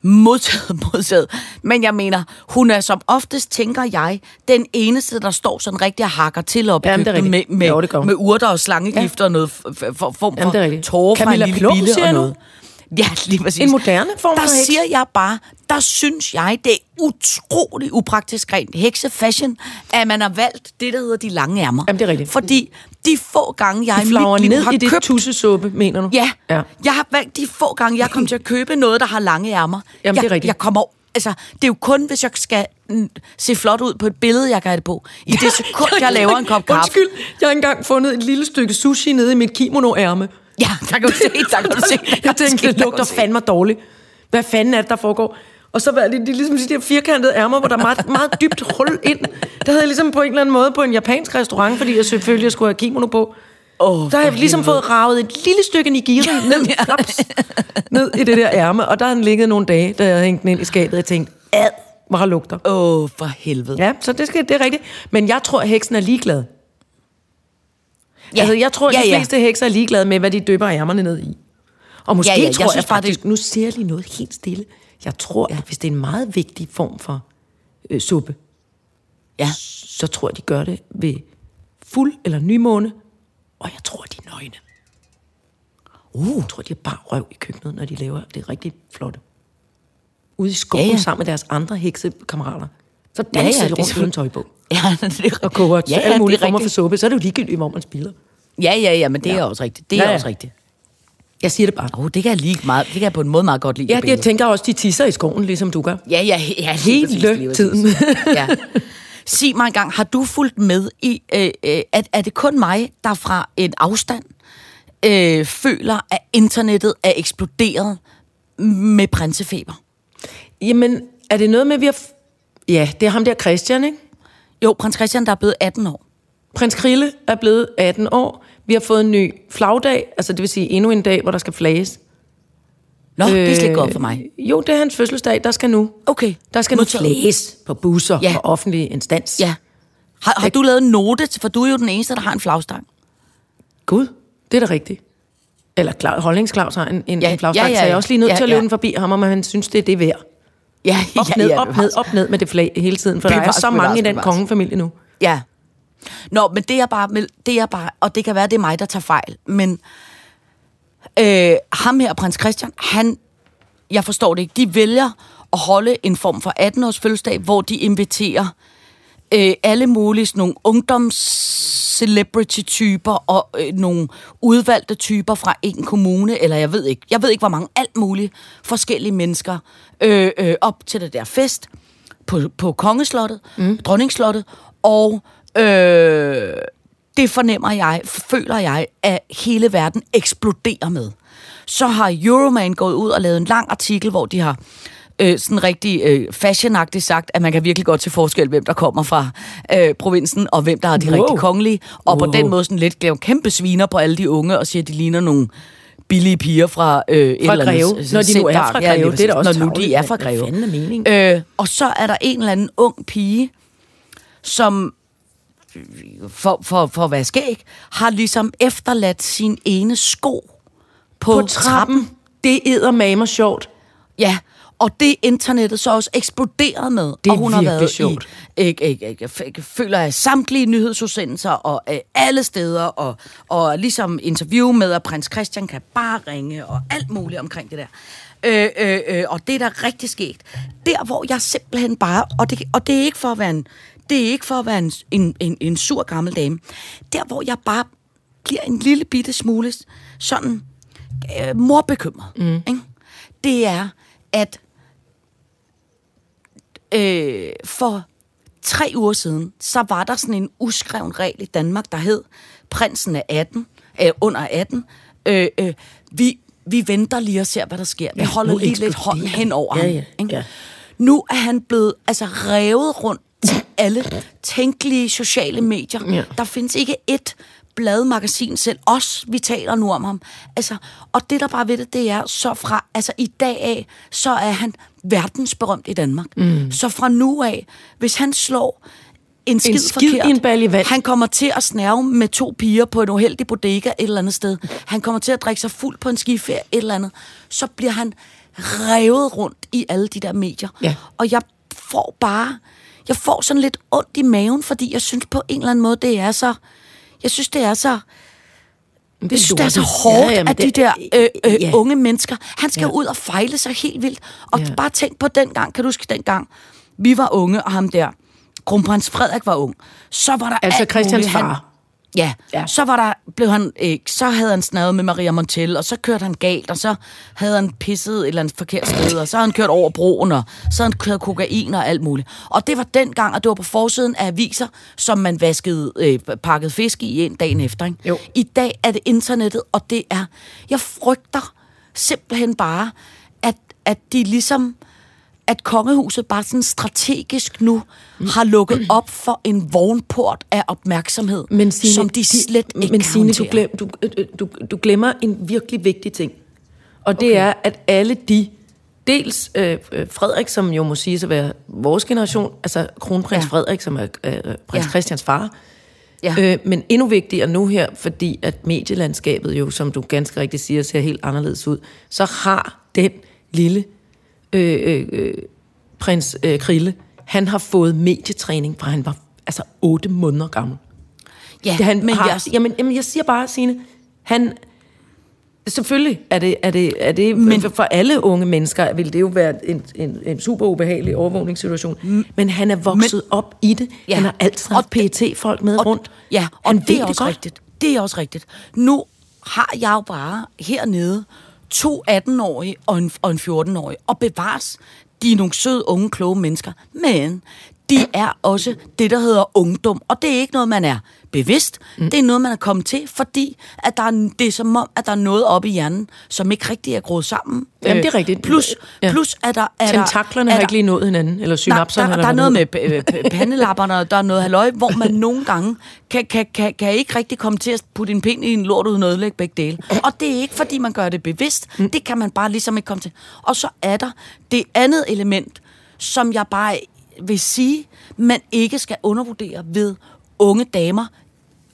S3: Modtaget, modtaget. Men jeg mener, hun er som oftest, tænker jeg, den eneste, der står sådan rigtig og hakker til op
S4: Jamen, det
S3: med, med,
S4: Jo, det
S3: med urter og slangegift ja. og noget for, form
S4: Jamen, det er
S3: for
S4: rigtigt.
S3: tårer fra en
S4: Camilla
S3: lille
S4: Plum,
S3: bille og noget. Ja, lige præcis.
S4: En moderne form
S3: der
S4: for heks.
S3: siger jeg bare, der synes jeg, det er utrolig upraktisk rent heksefashion, at man har valgt det, der hedder de lange ærmer.
S4: Jamen, det er rigtigt.
S3: Fordi de få gange, jeg
S4: De
S3: i mit liv har
S4: i det
S3: købt...
S4: tussesuppe, mener du?
S3: Ja,
S4: ja.
S3: jeg har valgt de få gange, jeg kom til at købe noget, der har lange ærmer.
S4: Jamen,
S3: jeg,
S4: det er rigtigt.
S3: Jeg kommer Altså, det er jo kun, hvis jeg skal mm, se flot ud på et billede, jeg kan have det på. I det sekund, jeg laver en kop kaffe.
S4: Undskyld, jeg har engang fundet et lille stykke sushi nede i mit kimono-ærme.
S3: Ja, der kan du se, der kan du se.
S4: jeg tænkte, det lugter fandme dårligt. Hvad fanden er det, der foregår? Og så var det, det ligesom de der firkantede ærmer, hvor der er meget, meget dybt hul ind. Der havde jeg ligesom på en eller anden måde på en japansk restaurant, fordi jeg selvfølgelig skulle have kimono på.
S3: Oh,
S4: Der har jeg ligesom fået ravet et lille stykke nigiri ned, klaps, ned i det der ærme, og der har den ligget nogle dage, da jeg havde hængt den ind i skabet, og jeg tænkte, ad, hvor har lugter.
S3: Åh, oh, for helvede.
S4: Ja, så det, skal, det er rigtigt. Men jeg tror, at heksen er ligeglad.
S3: Ja.
S4: Altså, jeg tror, at
S3: Ja,
S4: de
S3: ja.
S4: fleste hekser er ligeglade med, hvad de døber ærmerne ned i. Og måske
S3: Ja, ja, jeg
S4: tror jeg,
S3: bare,
S4: faktisk, nu ser jeg lige noget helt stille. Jeg tror, ja. at hvis det er en meget vigtig form for øh, suppe,
S3: Ja.
S4: så tror jeg, de gør det ved fuld eller nymåne, og jeg tror, de er nøgne. Uh. Jeg tror, de er bare røv i køkkenet, når de laver det rigtig flotte. Ude i skoven ja,
S3: Ja,
S4: ja.
S3: ja.
S4: sammen med deres andre heksekammerater. Så
S3: Ja,
S4: danser
S3: ja,
S4: de
S3: det er
S4: rundt uden tøj på.
S3: Ja, det er,
S4: Og koger ja,
S3: ja,
S4: alle
S3: ja,
S4: mulige
S3: er
S4: former for suppe, så er det jo ligegyldigt, hvor man spiller.
S3: Ja, ja, ja, men det er også rigtigt. Det er
S4: Ja, ja.
S3: også rigtigt.
S4: Jeg siger det bare.
S3: Oh, det kan jeg lige meget, det kan jeg på en måde meget godt lide.
S4: Ja, jeg tænker også, de tisser i skoven, ligesom du gør.
S3: Ja, ja, ja.
S4: Hele
S3: præcis,
S4: tiden.
S3: ja. Sig mig engang, har du fulgt med i, øh, øh, at er det kun mig, der fra en afstand øh, føler, at internettet er eksploderet med prinsefeber?
S4: Jamen, er det noget med, at vi har... Ja, det er ham der Christian, ikke?
S3: Jo, prins Christian, der er blevet 18 år.
S4: Prins Krille er blevet 18 år. Vi har fået en ny flagdag, altså det vil sige endnu en dag, hvor der skal flages.
S3: Nå, øh, det er slet ikke godt for mig.
S4: Jo, det er hans fødselsdag, der skal nu.
S3: Okay.
S4: Der skal nu flages på busser
S3: Ja.
S4: ja. og offentlige instans.
S3: Ja. Har, har du lavet en note, for du er jo den eneste, der har en flagstang.
S4: Gud, det er da rigtigt. Eller Claus, Holdings Claus har en, en,
S3: Ja,
S4: ja, en flagstang,
S3: ja, ja,
S4: så jeg er også lige nødt
S3: ja,
S4: til at
S3: ja.
S4: løbe den forbi ham, om han synes, det er det værd.
S3: Ja,
S4: Op,
S3: ja,
S4: ned,
S3: ja,
S4: op, ned, op, ned med det flag hele tiden, for der er
S3: Bevares,
S4: så mange i den kongefamilie nu.
S3: Ja. Nå, men det er bare, det er bare, og det kan være, det er mig, der tager fejl, men øh, ham her, prins Christian, han, jeg forstår det ikke, de vælger at holde en form for 18-års fødselsdag, hvor de inviterer øh, alle mulige sådan nogle ungdoms-celebrity-typer og øh, nogle udvalgte typer fra en kommune, eller jeg ved ikke, jeg ved ikke, hvor mange, alt muligt forskellige mennesker øh, øh, op til det der fest på, på kongeslottet, mm. dronningslottet, og øh, det fornemmer jeg, føler jeg, at hele verden eksploderer med. Så har Euroman gået ud og lavet en lang artikel, hvor de har øh, sådan rigtig øh, fashionagtigt sagt, at man kan virkelig godt til forskel, hvem der kommer fra øh, provinsen, og hvem der er de
S4: Wow.
S3: rigtig kongelige. Og wow. på den måde sådan lidt laver kæmpe sviner på alle de unge, og siger, at de ligner nogle billige piger fra øh, et
S4: Fra
S3: andet
S4: Greve. Når de nu er fra
S3: Ja,
S4: Greve, det er da også
S3: Når nu de er fra Greve. Øh, og så er der en eller anden ung pige, som for, for, for at være skæg, har ligesom efterladt sin ene sko på,
S4: På trappen. Det æder mamer sjovt.
S3: Ja, og det internettet så også eksploderet med.
S4: Det er
S3: og hun har været
S4: sjovt.
S3: i, ikke, ikke, ikke, f- føler jeg, samtlige nyhedsudsendelser og øh, alle steder, og, og ligesom interview med, at prins Christian kan bare ringe, og alt muligt omkring det der. Øh, øh, øh, og det er da rigtig sket. Der, hvor jeg simpelthen bare, og det, og det er ikke for at være en, det er ikke for at være en, en, en, en sur gammel dame, der, hvor jeg bare bliver en lille bitte smule sådan øh, morbekymret, mm. ikke? det er, at øh, for tre uger siden, så var der sådan en uskreven regel i Danmark, der hed, prinsen er 18, øh, under 18, øh, øh, vi, vi venter lige og ser, hvad der sker. Vi
S4: Ja,
S3: holder lige lidt hånden hen over
S4: Ja,
S3: ham.
S4: ja,
S3: ikke?
S4: ja.
S3: Nu er han blevet altså revet rundt alle tænkelige sociale medier.
S4: Ja.
S3: Der findes ikke et bladmagasin selv. Os, vi taler nu om ham. Altså, og det, der bare ved det, det er, så fra altså, i dag af, så er han verdensberømt i Danmark. Mm. Så fra nu af, hvis han slår en skid,
S4: skid i
S3: forkert,
S4: en balje vand.
S3: han kommer til at snærve med to piger på en uheldig bodega et eller andet sted. Han kommer til at drikke sig fuld på en skiferie et eller andet. Så bliver han revet rundt i alle de der medier.
S4: Ja.
S3: Og jeg får bare... Jeg får sådan lidt ondt i maven, fordi jeg synes på en eller anden måde, det er så... Jeg synes, det er så...
S4: det
S3: Jeg synes, det er så hårdt,
S4: Ja, jamen,
S3: at de der øh, øh,
S4: ja.
S3: unge mennesker, han skal
S4: Ja.
S3: ud og fejle sig helt vildt. Og
S4: Ja.
S3: bare tænk på den gang, kan du huske den gang, vi var unge, og ham der, kronprins Frederik var ung, så var der
S4: Altså
S3: alt
S4: Christians
S3: muligt. Han,
S4: far.
S3: Ja,
S4: Ja.
S3: ja, så var der, blev han, øh, så havde han snadet med Maria Montel, og så kørte han galt, og så havde han pisset et eller andet forkert sted, og så havde han kørt over broen, og så havde han kørt kokain og alt muligt. Og det var den gang, og det var på forsiden af aviser, som man vaskede, øh, pakket fisk i en dagen efter. Ikke?
S4: Jo.
S3: I dag er det internettet, og det er, jeg frygter simpelthen bare, at, at de ligesom, at kongehuset bare sådan strategisk nu har lukket op for en vognport af opmærksomhed,
S4: Men Signe,
S3: som de slet ikke
S4: men
S3: kan
S4: Signe, du, glem, du, øh, du, du glemmer en virkelig vigtig ting. Og det okay. er, at alle de, dels øh, øh, Frederik, som jo må sige at være vores generation, altså kronprins ja. Frederik, som er øh, øh, prins. Ja. Christians far,
S3: Ja.
S4: øh, men endnu vigtigere nu her, fordi at medielandskabet jo, som du ganske rigtigt siger, ser helt anderledes ud, så har den lille øh, øh, øh, prins øh, Krille, han har fået medietræning, fra han var altså otte måneder gammel.
S3: Ja,
S4: Det, han
S3: men
S4: har,
S3: jeg,
S4: jamen, jamen, jeg siger bare, Signe, han... Selvfølgelig er det, er det, er det men, for alle unge mennesker vil det jo være en, en, en super ubehagelig overvågningssituation. Men han er vokset men, op i det. Ja, han har altid haft PET-folk med
S3: og,
S4: rundt.
S3: Ja, og
S4: han
S3: det er også
S4: godt.
S3: rigtigt. Det er også rigtigt. Nu har jeg jo bare hernede to 18-årige og en, og en 14-årig, og bevares, de er nogle søde, unge, kloge mennesker, men de er også det, der hedder ungdom, og det er ikke noget, man er bevidst. Mm. Det er noget, man er kommet til, fordi at der er, det er som om, at der er noget oppe i hjernen, som ikke rigtig er groet sammen.
S4: Jamen, det er rigtigt.
S3: Plus,
S4: Ja.
S3: plus er der... Er
S4: Tentaklerne
S3: der,
S4: har
S3: er
S4: ikke lige nået hinanden, eller synapserne.
S3: Nej, der,
S4: eller
S3: der er noget med øh, pandelapperne, og der er noget halløj, hvor man nogle gange kan, kan, kan, kan ikke rigtig komme til at putte en pind i en lort uden ødelægge begge dele. Og det er ikke, fordi man gør det bevidst.
S4: Mm.
S3: Det kan man bare ligesom ikke komme til. Og så er der det andet element, som jeg bare vil sige, man ikke skal undervurdere ved unge damer,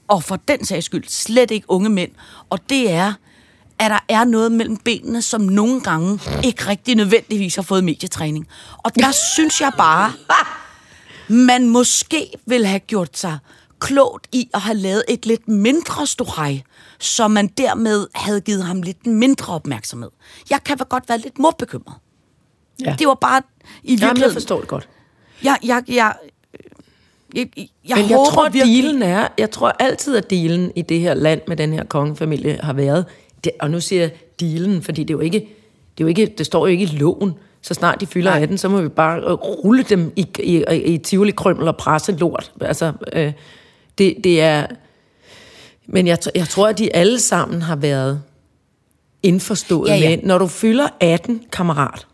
S3: og for den sags skyld slet ikke unge mænd. Og det er, at der er noget mellem benene, som nogle gange ikke rigtig nødvendigvis har fået medietræning. Og der synes jeg bare, man måske vil have gjort sig klogt i at have lavet et lidt mindre ståhej, så man dermed havde givet ham lidt mindre opmærksomhed. Jeg kan vel godt være lidt morbekymret.
S4: Ja.
S3: Det var bare i
S4: Jamen,
S3: virkeligheden...
S4: jeg forstår det godt.
S3: Jeg, jeg, jeg, jeg, jeg, jeg
S4: Men jeg
S3: håber
S4: tror,
S3: virkelig...
S4: dealen er, jeg tror altid, at dealen i det her land med den her kongefamilie har været, det, og nu siger jeg dealen, fordi det er jo ikke, det, er jo ikke, det står jo ikke i loven, så snart de fylder
S3: Nej.
S4: 18, så må vi bare øh, rulle dem i, i, i, i tivoli krømmel og presse lort. Altså, øh, det, det er... Men jeg, jeg tror, at de alle sammen har været indforstået
S3: Ja, ja.
S4: med, når du fylder 18, kammerat,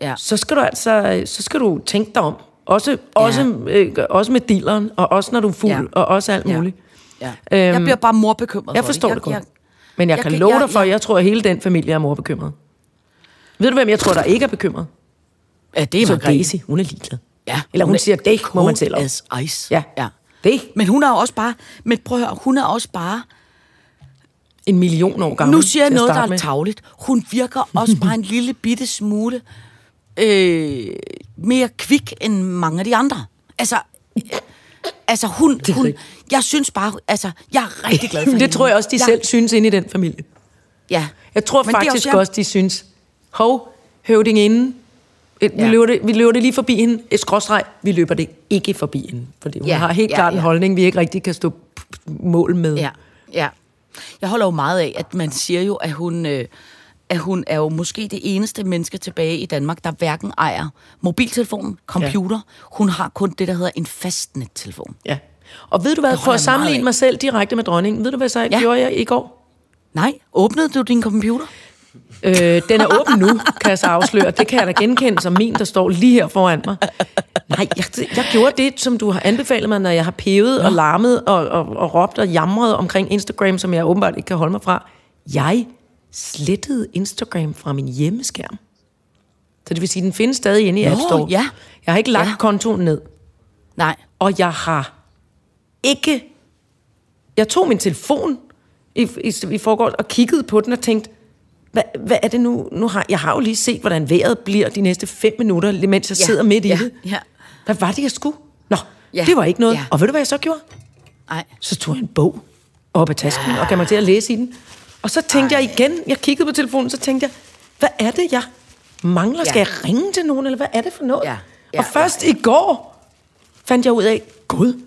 S3: Ja.
S4: så skal du altså så skal du tænke dig om. Også, også, øh, også med dealeren, og også når du er fuld, ja.
S3: Ja.
S4: og også alt
S3: Ja.
S4: muligt.
S3: Ja.
S4: Øhm,
S3: jeg bliver bare morbekymret
S4: Jeg
S3: for
S4: forstår
S3: det.
S4: det godt.
S3: Jeg,
S4: Men jeg,
S3: jeg
S4: kan love
S3: jeg-
S4: dig for, at
S3: jeg-
S4: jeg tror, at hele den familie er morbekymret. Ved du, hvem jeg tror, der ikke er bekymret?
S3: ja, det er
S4: Så
S3: Margrethe.
S4: Daisy, hun er ligeglad.
S3: Ja,
S4: Eller hun
S3: er
S4: siger, det må man selv om.
S3: as ice.
S4: Ja.
S3: ja.
S4: Det
S3: Men hun er jo også bare... Men prøv at høre, hun er også bare...
S4: en million år gammel.
S3: Nu siger jeg noget, der er tavligt. Hun virker også bare en lille bitte smule øh, mere kvik end mange af de andre. Altså, altså hun, hun, jeg synes bare, altså, jeg er rigtig glad for
S4: det
S3: hende.
S4: tror jeg også, de
S3: jeg,
S4: selv synes inde i den familie.
S3: Ja.
S4: Jeg tror
S3: Men det
S4: faktisk
S3: også-
S4: også, de synes, hov, høvding inden, vi,
S3: Ja.
S4: løber det, vi løber det lige forbi hende, et skråstreg, vi løber det ikke forbi hende. Fordi hun
S3: Ja,
S4: har helt
S3: ja,
S4: klart en
S3: ja.
S4: holdning, vi ikke rigtig kan stå mål med.
S3: Ja, ja. Jeg holder jo meget af, at man siger jo, at hun, øh, at hun er jo måske det eneste menneske tilbage i Danmark, der hverken ejer mobiltelefon, computer. Ja. Hun har kun det, der hedder en fastnettelefon.
S4: ja. Og ved du hvad, for at sammenligne mig selv direkte med dronningen, ved du hvad så
S3: ja.
S4: gjorde jeg i går?
S3: Nej, åbnede du din computer?
S4: Øh, den er åben nu, kan jeg så afsløre. Det kan jeg da genkende som min, der står lige her foran mig. Nej, jeg, jeg gjorde det, som du har anbefalet mig, når jeg har pevet og larmet og, og, og råbt og jamret omkring Instagram, som jeg åbenbart ikke kan holde mig fra. Jeg slettede Instagram fra min hjemmeskærm. Så det vil sige, den findes stadig inde i
S3: Nå,
S4: App Store.
S3: ja.
S4: Jeg har ikke lagt
S3: Ja.
S4: ja. kontoen ned.
S3: Nej.
S4: Og jeg har ikke... Jeg tog min telefon i, i, i forgårs og kiggede på den og tænkte, hvad, hvad er det nu? nu har, jeg har jo lige set, hvordan vejret bliver de næste fem minutter, mens jeg
S3: Ja,
S4: sidder midt i
S3: ja,
S4: det.
S3: ja.
S4: Hvad var det, jeg skulle? Nå,
S3: Ja,
S4: det var ikke noget.
S3: ja.
S4: Og ved du, hvad jeg så gjorde?
S3: Nej.
S4: Så tog jeg en bog op af tasken og gav mig til at læse i den. Og så tænkte Ej. jeg igen, jeg kiggede på telefonen, så tænkte jeg, hvad er det, jeg mangler? Skal
S3: Ja.
S4: jeg ringe til nogen, eller hvad er det for noget?
S3: Ja. Ja,
S4: og først i går fandt jeg ud af, gud,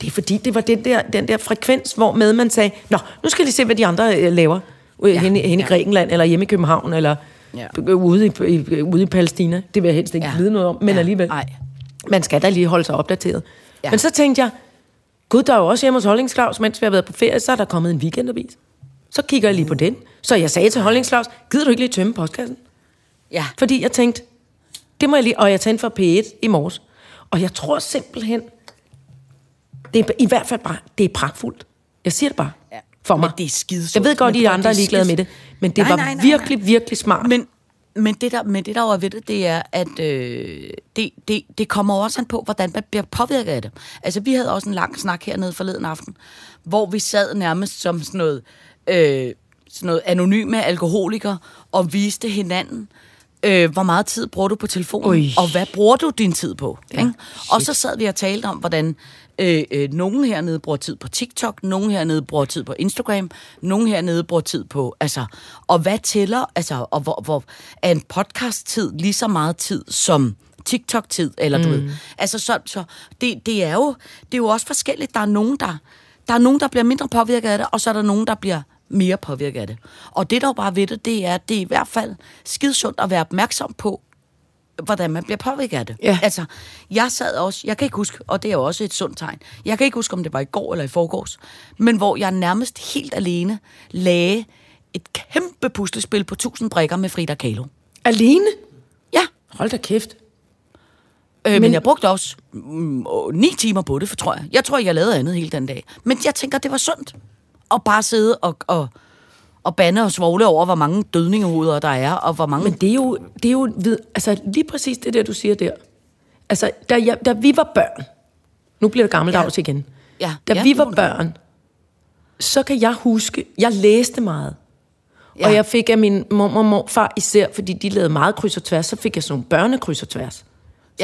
S4: det er fordi, det var den der, den der frekvens, hvor med man sagde, nå, nu skal jeg lige se, hvad de andre øh, laver. Ja. Henne, henne i
S3: ja.
S4: Grækenland, eller hjemme i København, eller
S3: Ja.
S4: ja. ude, i, i, ude i Palæstina. Det vil jeg helst ikke
S3: Ja.
S4: ja. vide noget om, men
S3: Ja.
S4: alligevel.
S3: Ej.
S4: Man skal da lige holde sig opdateret.
S3: Ja.
S4: Ja. Men så tænkte jeg, gud, der er jo også hjemme hos Holdingslaus, mens vi har været på ferie, så er der kommet en weekendavis. Så kigger jeg lige på den. Så jeg sagde til Holdingslaus, gider du ikke lige tømme postkassen?
S3: Ja.
S4: Fordi jeg tænkte, det må jeg lige... Og jeg tændte for P1 i morges. Og jeg tror simpelthen, det er i hvert fald bare, det er pragtfuldt. Jeg siger det bare.
S3: Ja.
S4: For mig.
S3: Men det er skidesundt.
S4: Jeg ved godt, at de
S3: prøv,
S4: andre er ligeglade
S3: skide-
S4: med det. Men det
S3: Nej,
S4: var
S3: nej, nej,
S4: virkelig, virkelig smart.
S3: Men, men, det der, men det der er ved det, det er, at øh, det, det, det kommer også an på, hvordan man bliver påvirket af det. Altså, vi havde også en lang snak hernede forleden aften, hvor vi sad nærmest som sådan noget, øh, sådan noget anonyme alkoholikere og viste hinanden, øh, hvor meget tid bruger du på telefonen,
S4: Ui.
S3: og hvad bruger du din tid på?
S4: Ja,
S3: ikke? Og så sad vi og talte om, hvordan øh, øh, nogen hernede bruger tid på TikTok, nogen hernede bruger tid på Instagram, nogen hernede bruger tid på, altså, og hvad tæller, altså, og hvor, hvor er en podcast-tid lige så meget tid som TikTok-tid, eller du ved. Altså, så, så det, det, er jo, det er jo også forskelligt. Der er nogen, der, der er nogen, der bliver mindre påvirket af det, og så er der nogen, der bliver mere påvirket af det. Og det, der jo bare ved det, det er, at det er i hvert fald skidesundt at være opmærksom på, hvordan man bliver påvirket af det.
S4: Ja.
S3: Altså, jeg sad også, jeg kan ikke huske, og det er jo også et sundt tegn, jeg kan ikke huske, om det var i går eller i forgårs, men hvor jeg nærmest helt alene lagde et kæmpe puslespil på 1000 brikker med Frida Kahlo.
S4: Alene?
S3: Ja,
S4: Hold da kæft.
S3: øh, men,
S4: Men-
S3: jeg brugte også mm, åh, ni timer på det, for tror jeg. Jeg tror, jeg lavede andet hele den dag. Men jeg tænker, det var sundt at bare sidde og, og, og bande og svogle over, hvor mange dødningehoveder der er, og hvor mange...
S4: Men det er jo, det er jo altså lige præcis det der, du siger der. Altså, da, jeg, da vi var børn, nu bliver det gammeldags
S3: Ja.
S4: igen.
S3: Ja,
S4: Da
S3: ja,
S4: vi var børn, så kan jeg huske, jeg læste meget. Ja. Og jeg fik af min mor og morfar især, fordi de lavede meget kryds og tværs, så fik jeg sådan nogle børnekryds og tværs. Som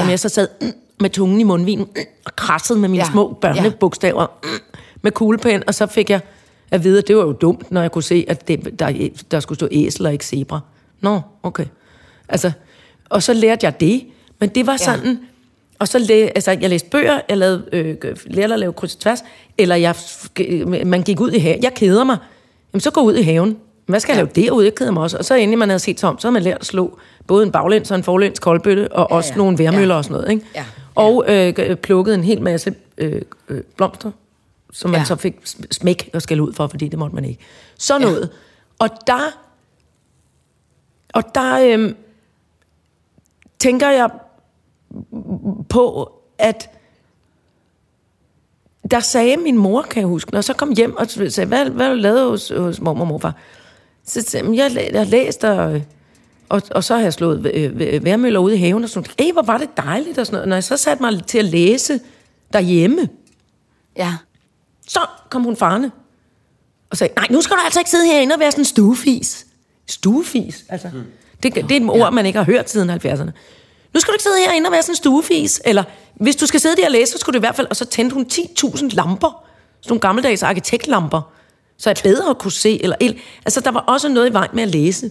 S3: Ja.
S4: jeg så sad mm, med tungen i mundvinen mm, og krassede med mine
S3: Ja.
S4: små børnebogstaver mm, med kuglepen, og så fik jeg at vide, at det var jo dumt, når jeg kunne se, at det, der, der skulle stå æsel og ikke zebra. Nå, okay. Altså, og så lærte jeg det, men det var sådan... Og så læ, altså, jeg læste bøger, jeg lavede, øh, lærte at lave kryds og tværs, eller jeg, man gik ud i haven. Jeg keder mig. Jamen, så gå ud i haven. Hvad skal jeg
S3: Ja.
S4: lave derude? Jeg keder mig også. Og så endelig man havde set sig om, så havde man lært at slå både en baglæns og en forlæns koldbøtte, og ja, også
S3: ja.
S4: nogle værmøller
S3: Ja.
S4: og sådan noget. Ikke?
S3: Ja.
S4: Og øh, plukket en hel masse øh, øh, blomster, som man
S3: Ja.
S4: så fik smæk og skal ud for, fordi det måtte man ikke. Så noget. Og der, og der øh, tænker jeg på, at der sagde min mor, kan jeg huske, når jeg så kom hjem og sagde, hvad, hvad du lavet hos, hos mormor og morfar? Så sagde jeg, jeg, jeg har læst, og, og, og så har jeg slået øh, øh, værmøller ude i haven, og sådan noget. Ej, hvor var det dejligt, og sådan noget. Når jeg så satte mig til at læse derhjemme,
S3: Ja.
S4: Så kom hun farne og sagde, nej, nu skal du altså ikke sidde herinde og være sådan en stuefis. Stuefis, altså. Det, det er et ord, man ikke har hørt siden 70'erne. Nu skal du ikke sidde herinde og være sådan en stuefis. Eller hvis du skal sidde der og læse, så skulle du i hvert fald... Og så tændte hun 10.000 lamper. Sådan nogle gammeldags arkitektlamper. Så jeg bedre kunne se. Eller el. Altså, der var også noget i vejen med at læse.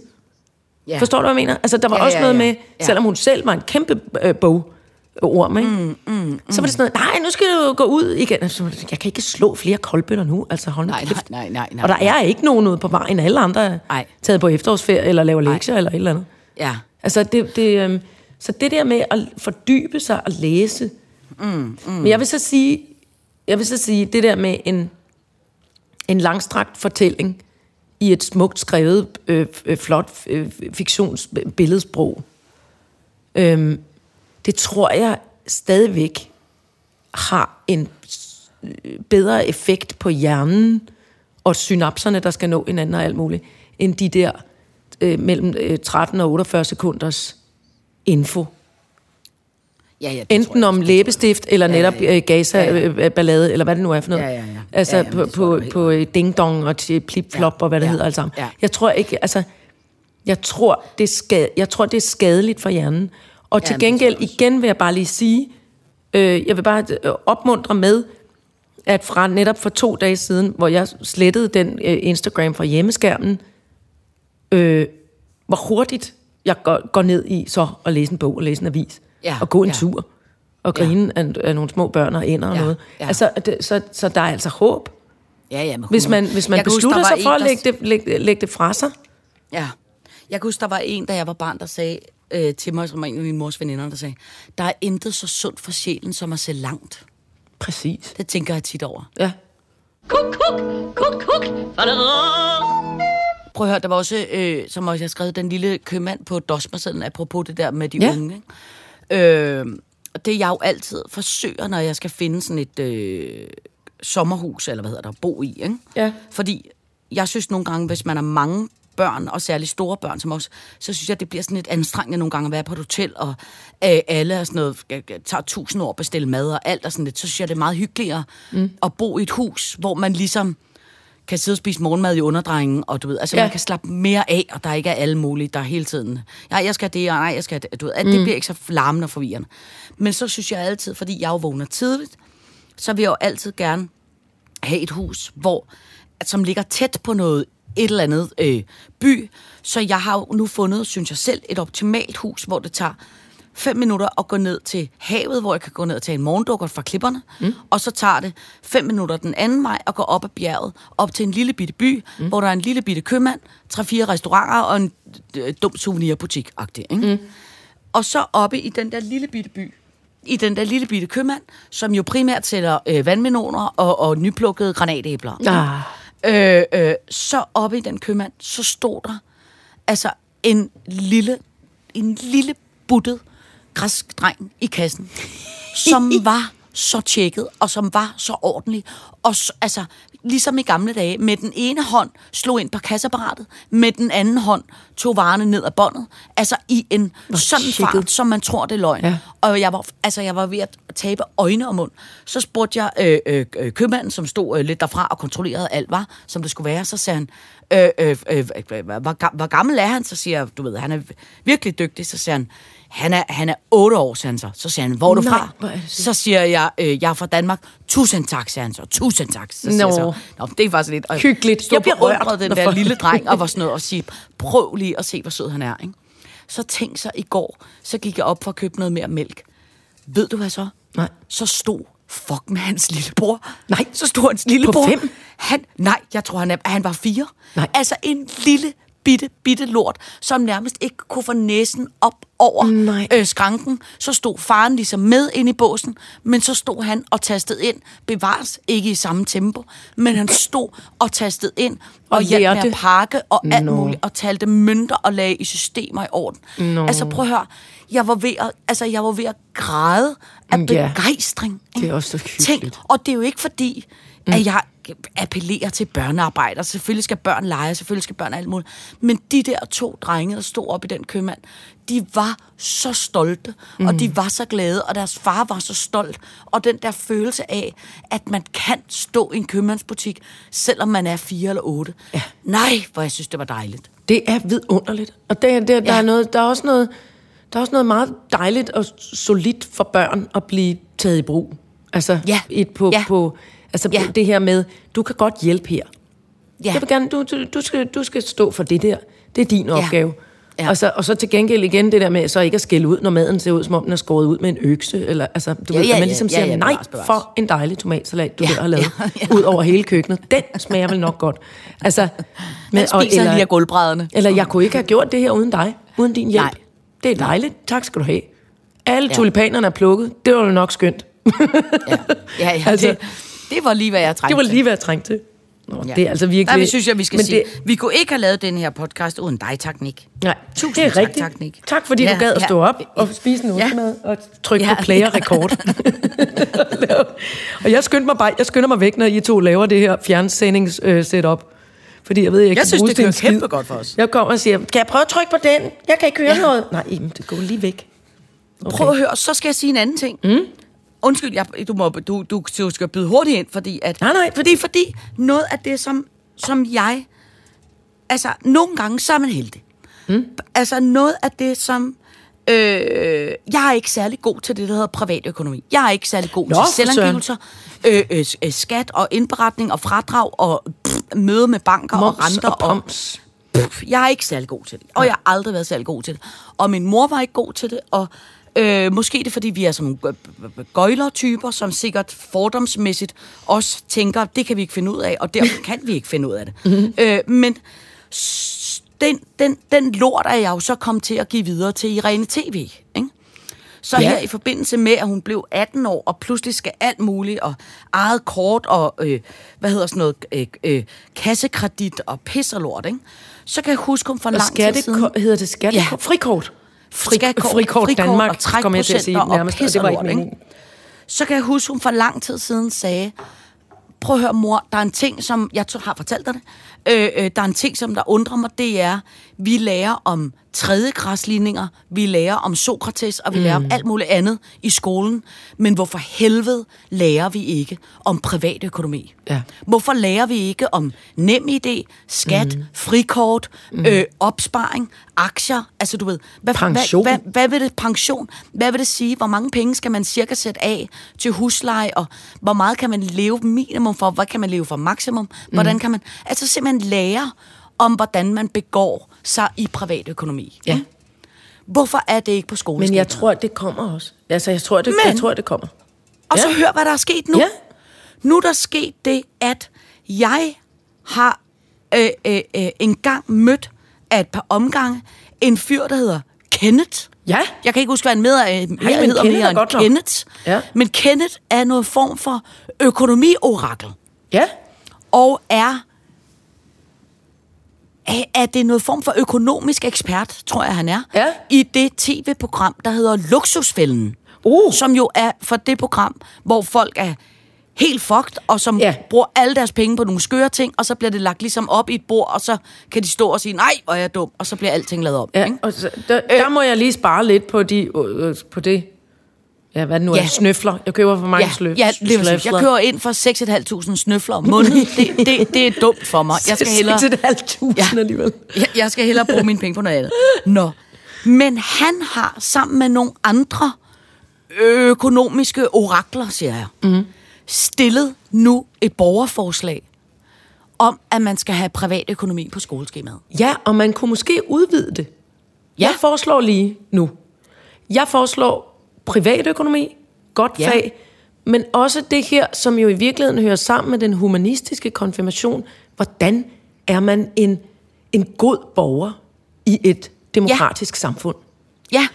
S3: ja.
S4: Forstår du, hvad jeg mener? Altså, der var
S3: Ja,
S4: også
S3: ja,
S4: noget
S3: ja.
S4: med, selvom hun selv var en kæmpe øh, bog, orm, ikke? Mm, mm, mm. Så var det sådan noget, nej, nu skal du gå ud igen. Jeg kan ikke slå flere koldbøtter nu, altså hold
S3: Nej,
S4: kæft.
S3: nej, nej, nej,
S4: Og der
S3: nej.
S4: er ikke nogen ude på vejen. Alle andre er
S3: Nej.
S4: taget på efterårsferie, eller laver lektier, eller et eller andet.
S3: Ja.
S4: Altså, det, det, øhm, så det der med at fordybe sig og læse. Mm, mm. Men jeg vil så sige, jeg vil så sige, det der med en, en langstrakt fortælling i et smukt skrevet, øh, øh, flot øh, fiktionsbilledsprog, øhm, det tror jeg stadigvæk har en øh, bedre effekt på hjernen og synapserne, der skal nå hinanden og alt muligt, end de der øh, mellem øh, 13 og 48 sekunders info.
S3: Ja, ja,
S4: Enten
S3: jeg
S4: om læbestift, eller
S3: Ja, ja,
S4: netop
S3: ja.
S4: øh, Gaza-ballade,
S3: Ja, ja.
S4: eller hvad det nu er for noget.
S3: Ja, ja, ja.
S4: Altså
S3: Ja, ja,
S4: på, på, på øh, ding-dong og til plip-flop
S3: Ja,
S4: og hvad det
S3: ja,
S4: hedder alt sammen.
S3: ja.
S4: Jeg tror ikke, altså, jeg tror, det er skade, jeg tror, det er skadeligt for hjernen. Og til
S3: det tror
S4: gengæld, igen vil jeg bare lige sige, øh, jeg vil bare øh, opmuntre med, at fra netop for to dage siden, hvor jeg slettede den øh, Instagram fra hjemmeskærmen, øh, hvor hurtigt jeg går, går ned i så at læse en bog og læse en avis.
S3: Ja,
S4: og gå en
S3: ja.
S4: tur. Og grine ja. af, af nogle små børn og ender og
S3: Ja,
S4: noget.
S3: ja.
S4: Altså, det, så, så der er altså håb.
S3: Ja, ja, med
S4: Hvis man, hvis man
S3: Jeg huske,
S4: beslutter
S3: var
S4: sig for
S3: en,
S4: at
S3: der-
S4: lægge det, lægge, lægge det fra sig.
S3: Ja. Jeg kan huske, der var en, da jeg var barn, der sagde øh, til mig, som var en af min mors veninder, der sagde, der er intet så sundt for sjælen, som at se langt.
S4: Præcis.
S3: Det tænker jeg tit over.
S4: Ja.
S2: Kuk, kuk, kuk, kuk.
S3: Prøv at høre, der var også, øh, som også jeg har skrevet, den lille købmand på Dosmersedlen, apropos det der med de
S4: Ja.
S3: unge. Ikke? Øh, og det jeg jo altid forsøger, når jeg skal finde sådan et øh, sommerhus, eller hvad hedder der, bo i. Ikke?
S4: Ja.
S3: Fordi jeg synes nogle gange, hvis man har mange børn, og særligt store børn som os, så synes jeg, det bliver sådan lidt anstrengende nogle gange at være på et hotel, og øh, alle er sådan noget, øh, tager tusind år at bestille mad, og alt er sådan lidt, så synes jeg, det er meget hyggeligere mm. at bo i et hus, hvor man ligesom kan sidde og spise morgenmad i underdrengen, og du ved, altså
S4: Ja.
S3: man kan slappe mere af, og der ikke er alle mulige, der er hele tiden, ja, jeg skal det, og nej, jeg skal det, du ved, at det bliver ikke så larmende og forvirrende. Men så synes jeg altid, fordi jeg jo vågner tidligt, så vil jeg jo altid gerne have et hus, hvor, som ligger tæt på noget, et eller andet øh, by. Så jeg har jo nu fundet, synes jeg selv, et optimalt hus, hvor det tager fem minutter at gå ned til havet, hvor jeg kan gå ned og tage en morgendukker fra klipperne, mm. og så tager det fem minutter den anden vej og gå op ad bjerget, op til en lille bitte by, mm. hvor der er en lille bitte købmand, tre-fire restauranter og en øh, dum souvenirbutik ikke? Mm. Og så oppe i den der lille bitte by, i den der lille bitte købmand, som jo primært sælger øh, vandmeloner og, og nyplukkede granatæbler.
S4: Ah.
S3: Øh, øh, så oppe i den købmand, så stod der altså en lille, en lille buttet græsk dreng i kassen, som var så tjekket, og som var så ordentlig. Og så, altså, ligesom i gamle dage, med den ene hånd slog ind på kasseapparatet, med den anden hånd tog varerne ned ad båndet. Altså i en sådan
S4: tjekket.
S3: fart, som man tror, det er løgn.
S4: Ja.
S3: Og jeg var, altså, jeg var ved at tabe øjne og mund. Så spurgte jeg øh, øh, øh, købmanden, som stod øh, lidt derfra og kontrollerede alt var, som det skulle være. Så sagde han, øh, øh, øh, hvor, hvor gammel er han? Så siger jeg, du ved, han er virkelig dygtig. Så siger han, han er, han er otte år, siger han så. Så siger han, hvor er du
S4: Nej,
S3: fra?
S4: hvor er.
S3: Så siger jeg, øh, jeg er fra Danmark. Tusind tak, siger han så. Tusind tak. Så siger
S4: Nå.
S3: så, Nå, det er faktisk lidt... Og
S4: Hyggeligt.
S3: Jeg bliver undret, den der lille dreng, og var sådan noget, og sige, prøv lige at se, hvor sød han er. Ikke? Så tænk så i går, så gik jeg op for at købe noget mere mælk. Ved du hvad så?
S4: Nej.
S3: Så stod fuck med hans lillebror.
S4: Nej.
S3: Så stod hans lillebror.
S4: På fem?
S3: Han, nej, jeg tror, han, er, han var fire.
S4: Nej.
S3: Altså en lille, bitte, bitte lort, som nærmest ikke kunne få næsen op over
S4: Nej.
S3: øh, skranken. Så stod faren ligesom med ind i båsen, men så stod han og tastede ind. Bevares ikke i samme tempo, men han stod og tastede ind og,
S4: Og
S3: hjalp med at pakke og alt muligt, og talte mønter og lagde i systemer i orden.
S4: Nå.
S3: Altså prøv at høre, jeg var ved at, altså, jeg var ved at græde af
S4: Ja.
S3: begejstring.
S4: Det er
S3: ikke?
S4: også så hyggeligt.
S3: Tænk, og det er jo ikke fordi, mm. at jeg appellerer til børnearbejder. Selvfølgelig skal børn lege, selvfølgelig skal børn alt muligt. Men de der to drenge, der stod op i den købmand, de var så stolte, mm. og de var så glade, og deres far var så stolt. Og den der følelse af, at man kan stå i en købmandsbutik, selvom man er fire eller otte.
S4: Ja.
S3: Nej, hvor jeg synes, det var dejligt.
S4: Det er vidunderligt. Og det, det, der,
S3: Ja.
S4: er noget, der, er også noget, der er også noget meget dejligt og solidt for børn at blive taget i brug. Altså,
S3: Ja.
S4: et på,
S3: Ja.
S4: på, altså
S3: Ja.
S4: det her med, du kan godt hjælpe her.
S3: Ja.
S4: Jeg vil gerne, du, du, du, skal, du skal stå for det der. Det er din opgave.
S3: Ja.
S4: Og, så, og så til gengæld igen det der med så ikke at skælde ud, når maden ser ud, som om den er skåret ud med en økse. Eller, altså, du
S3: Ja,
S4: ved,
S3: ja,
S4: man
S3: ja,
S4: ligesom
S3: ja,
S4: siger
S3: ja,
S4: nej
S3: bevares, bevares.
S4: for en dejlig tomatsalat, du
S3: Ja,
S4: ja, har lavet
S3: ja, ja.
S4: ud over hele køkkenet. Den smager vel nok godt. Altså,
S3: Man spiser lige af gulvbrædderne.
S4: eller jeg kunne ikke have gjort det her uden dig, uden din hjælp.
S3: Nej.
S4: Det er dejligt. Tak skal du have. Alle
S3: Ja.
S4: tulipanerne er plukket. Det var jo nok skønt.
S3: Ja, ja, ja
S4: Altså-
S3: altså, det, det var lige, hvad jeg trængte
S4: Det var lige, hvad jeg trængte til. Nå,
S3: Ja.
S4: Det er altså virkelig...
S3: Nej, vi synes jeg, vi skal
S4: men
S3: sige.
S4: Det.
S3: Vi kunne ikke have lavet den her podcast uden dig, tak Nick.
S4: nej,
S3: Tusind
S4: det er
S3: tak,
S4: rigtigt.
S3: tak, Nick.
S4: tak fordi
S3: Ja,
S4: du gad at
S3: ja.
S4: stå op og spise en
S3: Ja.
S4: ostemad og trykke
S3: Ja.
S4: på play og record. og jeg skynder mig bare, jeg skynder mig væk, når I to laver det her fjernsendings øh, setup. Fordi jeg ved, jeg,
S3: Jeg
S4: kan
S3: synes,
S4: bruge
S3: det kører
S4: skid.
S3: kæmpe godt for os.
S4: Jeg kommer og siger, kan jeg prøve at trykke på den? Jeg kan ikke høre
S3: Ja.
S4: noget. Nej, Iben, det går lige væk.
S3: Okay. Prøv at høre, så skal jeg sige en anden ting. Mm. Undskyld, jeg, du, må, du, du, du skal byde hurtigt ind, fordi at...
S4: Nej, nej,
S3: fordi, fordi noget af det, som, som jeg... Altså, nogle gange, så er man heldig. Mm. Altså, noget af det, som Øh, jeg er ikke særlig god til det, der hedder privatøkonomi. Jeg er ikke særlig god
S4: Nå,
S3: til selvangivelser, øh, øh, øh, skat og indberetning og fradrag og pff, møde med banker
S4: Moms
S3: og renter.
S4: og poms.
S3: pff, jeg er ikke særlig god til det. Og jeg har aldrig været særlig god til det. Og min mor var ikke god til det, og øh, måske er det, fordi vi er sådan nogle gøjler-typer, som sikkert fordomsmæssigt også tænker, det kan vi ikke finde ud af, og derfor kan vi ikke finde ud af det. Mm-hmm. Øh, men den, den, den lort er jeg jo så kommet til at give videre til Irene TV, ikke? Så
S4: Ja.
S3: her i forbindelse med, at hun blev 18 år, og pludselig skal alt muligt, og eget kort, og øh, hvad hedder sådan noget, øh, øh, kassekredit og pis og lort, ikke? Så kan jeg huske, hun for
S4: Og
S3: lang tid siden...
S4: skatte, hedder det skatte?
S3: Ja.
S4: Frikort. Fri, frikort,
S3: frikort
S4: Danmark,
S3: og
S4: kommer jeg til at sige
S3: trækprocenter og
S4: nærmest, og
S3: pis
S4: det var
S3: og
S4: ikke meningen.
S3: så kan jeg huske, hun for lang tid siden sagde, prøv at høre mor, der er en ting, som, jeg har fortalt dig det, øh, øh, der er en ting, som der undrer mig, det er, vi lærer om tredje græsligninger, vi lærer om Sokrates, og vi mm. lærer om alt muligt andet i skolen, men hvorfor helvede lærer vi ikke om privatøkonomi?
S4: Ja.
S3: Hvorfor lærer vi ikke om nem idé, skat, mm. frikort, mm. Øh, opsparing, aktier, altså du ved, hvad,
S4: Pension.
S3: Hvad, hvad, hvad vil det pension? Hvad vil det sige? Hvor mange penge skal man cirka sætte af til husleje, og hvor meget kan man leve minimum for? Hvad kan man leve for maksimum? Hvordan kan man altså simpelthen lære om, hvordan man begår sig i privatøkonomi?
S4: Ja.
S3: Hvorfor er det ikke på skolen?
S4: Men jeg tror, det kommer også. Altså, jeg tror, det,
S3: Men-
S4: jeg tror, det kommer.
S3: Og så
S4: Ja.
S3: hør, hvad der er sket nu.
S4: Ja.
S3: Nu er der sket det, at jeg har øh, øh, øh, engang mødt af et par omgange en fyr, der hedder Kenneth.
S4: Ja.
S3: Jeg kan ikke huske, hvad han med, øh,
S4: men
S3: hedder
S4: Kenneth
S3: mere
S4: er
S3: end
S4: godt.
S3: Kenneth.
S4: Ja.
S3: Men Kenneth er noget form for økonomiorakel.
S4: Ja.
S3: Og er, er, er det noget form for økonomisk ekspert, tror jeg, han er,
S4: Ja.
S3: i det tv-program, der hedder Luksusfælden.
S4: Uh.
S3: Som jo er for det program, hvor folk er helt fucked, og som
S4: Ja.
S3: bruger alle deres penge på nogle skøre ting, og så bliver det lagt ligesom op i et bord, og så kan de stå og sige, nej, hvor er jeg dum, og så bliver alting lavet om.
S4: Ja,
S3: ikke?
S4: og så, der, der må jeg lige spare lidt på, de, øh, på det. Ja, hvad det nu er.
S3: Ja.
S4: Snøfler. Jeg køber for mange
S3: Ja,
S4: sløf,
S3: ja det sige, jeg kører ind for 6.500 snøfler om måneden. Det, det, det er dumt for mig. Jeg skal hellere...
S4: 6.500
S3: Ja.
S4: alligevel.
S3: Jeg, jeg skal hellere bruge mine penge på noget andet. Nå. Men han har sammen med nogle andre økonomiske orakler, siger jeg, mm. stillet nu et borgerforslag om, at man skal have privatøkonomi på skoleskemaet.
S4: Ja, og man kunne måske udvide det.
S3: Ja.
S4: Jeg foreslår lige nu. Jeg foreslår privatøkonomi, godt
S3: Ja.
S4: fag, men også det her, som jo i virkeligheden hører sammen med den humanistiske konfirmation. Hvordan er man en, en god borger i et demokratisk ja. samfund?
S3: Ja,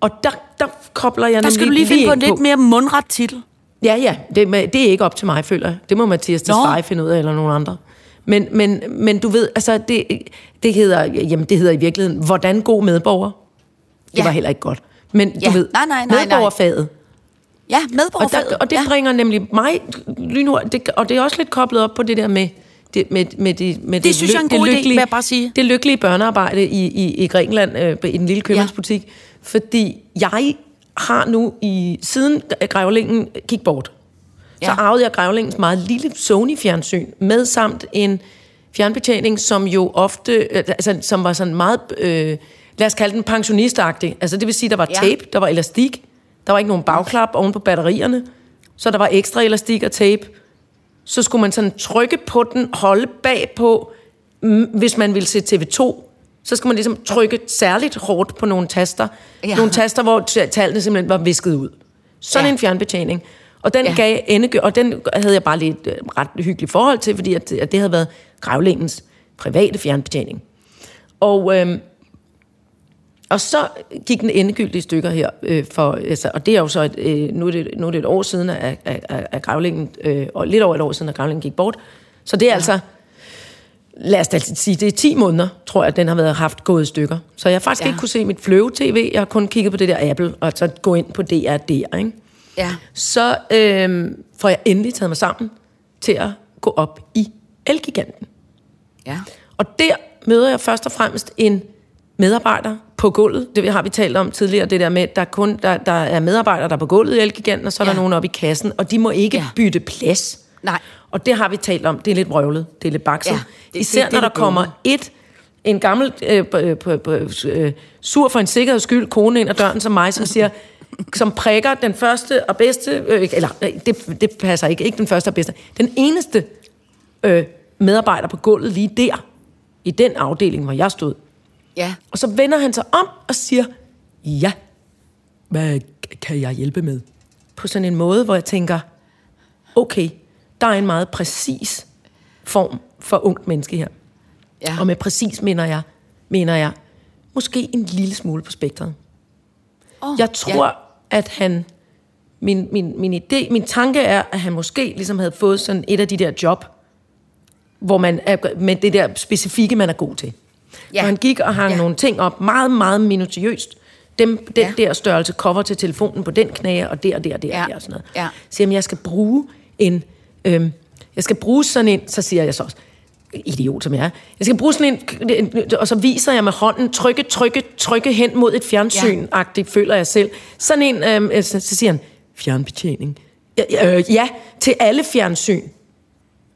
S4: Og der, der kobler jeg
S3: der skal du lige finde på en lidt mere mundret titel.
S4: Ja, ja, det, det er ikke op til mig, føler jeg. Det må Mathias Tesfaye finde ud af, eller nogen andre. Men, men, men du ved, altså, det, det, hedder, jamen, det hedder i virkeligheden, hvordan god medborger. Det
S3: Ja.
S4: var heller ikke godt. Men
S3: Ja.
S4: du ved,
S3: Nej, nej, nej, nej.
S4: medborgerfaget.
S3: Ja,
S4: Og,
S3: medborgerfaget.
S4: der, og det
S3: ja.
S4: ja. bringer nemlig mig det, og det er også lidt koblet op på det der med, det, med, med, de, med det,
S3: synes jeg er en
S4: det
S3: god idé,
S4: lykkelige,
S3: vil jeg bare sige.
S4: Det lykkelige børnearbejde i, i, i Grækenland, øh, i den lille købmandsbutik. Ja. Fordi jeg har nu, i siden grævlingen gik bort, ja. så
S3: Ja.
S4: arvede jeg grævlingens meget lille Sony-fjernsyn, med samt en fjernbetjening, som jo ofte, øh, altså, som var sådan meget, øh, lad os kalde den pensionistagtig. Altså det vil sige, der var
S3: Ja.
S4: tape, der var elastik, der var ikke nogen bagklap oven på batterierne, så der var ekstra elastik og tape. Så skulle man sådan trykke på den, holde bagpå, mm, hvis man ville se TV2, så skulle man ligesom trykke særligt hårdt på nogle taster. Ja.
S3: Ja.
S4: Nogle taster, hvor tallene simpelthen var visket ud. Sådan ja.
S3: Ja.
S4: en fjernbetjening. Og den ja.
S3: Ja.
S4: gav endegø- og den havde jeg bare lige et øh, ret hyggeligt forhold til, fordi at, at det havde været grævlingens private fjernbetjening. Og, øhm, og så gik den endegyldige stykker her, øh, for, altså, og det er jo så, et, øh, nu, er det, nu er det et år siden, at, at, at, at grævlingen, øh, og lidt over et år siden, at grævlingen gik bort. Så det er ja. altså, lad os da sige, det er 10 måneder, tror jeg, at den har været haft gået i stykker. Så jeg har faktisk. Ja. ikke kunne se mit fløve-tv, jeg har kun kigget på det der Apple, og så gå ind på DR der, ikke?
S3: Ja.
S4: Så øh, får jeg endelig taget mig sammen til at gå op i Elgiganten.
S3: Ja.
S4: Og der møder jeg først og fremmest en medarbejder på gulvet. Det har vi talt om tidligere, det der med, der, er kun, der, der er medarbejdere, der er på gulvet i Elgiganten, og så er ja. der nogen oppe i kassen, og de må ikke ja. Bytte plads.
S3: Nej.
S4: Og det har vi talt om, det er lidt vrøvlet, det er lidt bakset.
S3: Ja, det-
S4: Især
S3: det- det
S4: når
S3: er
S4: der
S3: lidt
S4: kommer et en gammel, øh, øh, øh, øh, sur for en sikkerheds skyld, kone ind ad døren som mig, som siger, som prikker den første og bedste, øh, eller det, det passer ikke, ikke den første og bedste, den eneste øh, medarbejder på gulvet lige der, i den afdeling, hvor jeg stod.
S3: Ja.
S4: Og så vender han sig om og siger, ja, hvad kan jeg hjælpe med? På sådan en måde, hvor jeg tænker, okay, der er en meget præcis form for ungt menneske her.
S3: Ja.
S4: Og med præcis mener jeg, mener jeg måske en lille smule på spektret.
S3: Oh,
S4: Jeg tror, ja. at han... Min, min, min, idé, min tanke er, at han måske ligesom havde fået sådan et af de der job, hvor man er, med det der specifikke, man er god til.
S3: Ja.
S4: Og han gik og hang
S3: Ja.
S4: ja. nogle ting op, meget, meget minutiøst. Dem, den
S3: Ja.
S4: ja. der størrelse cover til telefonen på den knæ, og der, der, der,
S3: Ja.
S4: der, og sådan noget.
S3: Ja.
S4: Så jamen, jeg skal bruge en... Øhm, jeg skal bruge sådan en, så siger jeg så også, idiot som jeg er, jeg skal bruge sådan en, og så viser jeg med hånden, trykke, trykke, trykke hen mod et fjernsyn-agtigt, føler jeg selv. Sådan en, øhm, så, så siger han, fjernbetjening. Ja, ja, øh, ja, til alle fjernsyn.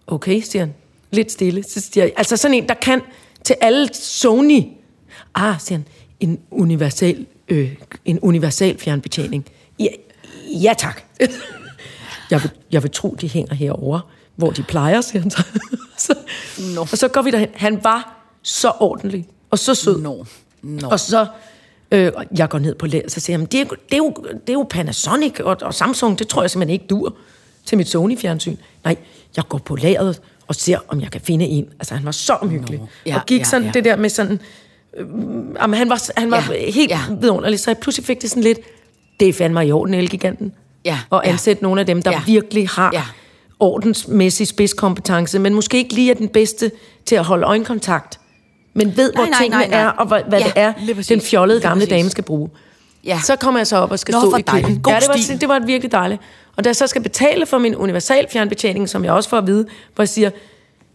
S4: Okay, siger han. Lidt stille. Så siger jeg, altså sådan en, der kan til alle Sony. Ah, siger han, en universal, øh, en universal fjernbetjening. Ja, ja tak. jeg, vil, jeg vil tro, de hænger herovre, hvor de plejer, siger han så. så
S3: Nå.
S4: Og så går vi derhen. Han var så ordentlig og så sød.
S3: Nå. Nå.
S4: Og så, øh, jeg går ned på lager, så siger han, det er, det, er jo, det er jo Panasonic og, og Samsung, det tror jeg simpelthen ikke dur til mit Sony-fjernsyn. Nej, jeg går på lageret og ser, om jeg kan finde en. Altså, han var så omhyggelig.
S3: Nå. Ja,
S4: og gik
S3: ja,
S4: sådan
S3: ja.
S4: det der med sådan... Øh, jamen, han var, han var
S3: Ja,
S4: ja, helt
S3: ja.
S4: ja. vidunderlig, så jeg pludselig fik det sådan lidt, det er fandme i orden, Elgiganten.
S3: Ja,
S4: Og
S3: ja.
S4: ansætte nogle af dem, der
S3: Ja.
S4: ja. virkelig har
S3: Ja.
S4: ja. ordensmæssig spidskompetence, men måske ikke lige er den bedste til at holde øjenkontakt, men ved, hvor
S3: Nej, nej,
S4: tingene
S3: nej, nej.
S4: er, og hvad, hvad
S3: Ja,
S4: det er, den fjollede gamle dame skal bruge.
S3: Ja.
S4: Så kommer jeg så op og skal
S3: Nå,
S4: stå i køen.
S3: God
S4: ja, det var,
S3: stil.
S4: det var virkelig dejligt. Og da jeg så skal betale for min universal fjernbetjening, som jeg også får at vide, hvor jeg siger,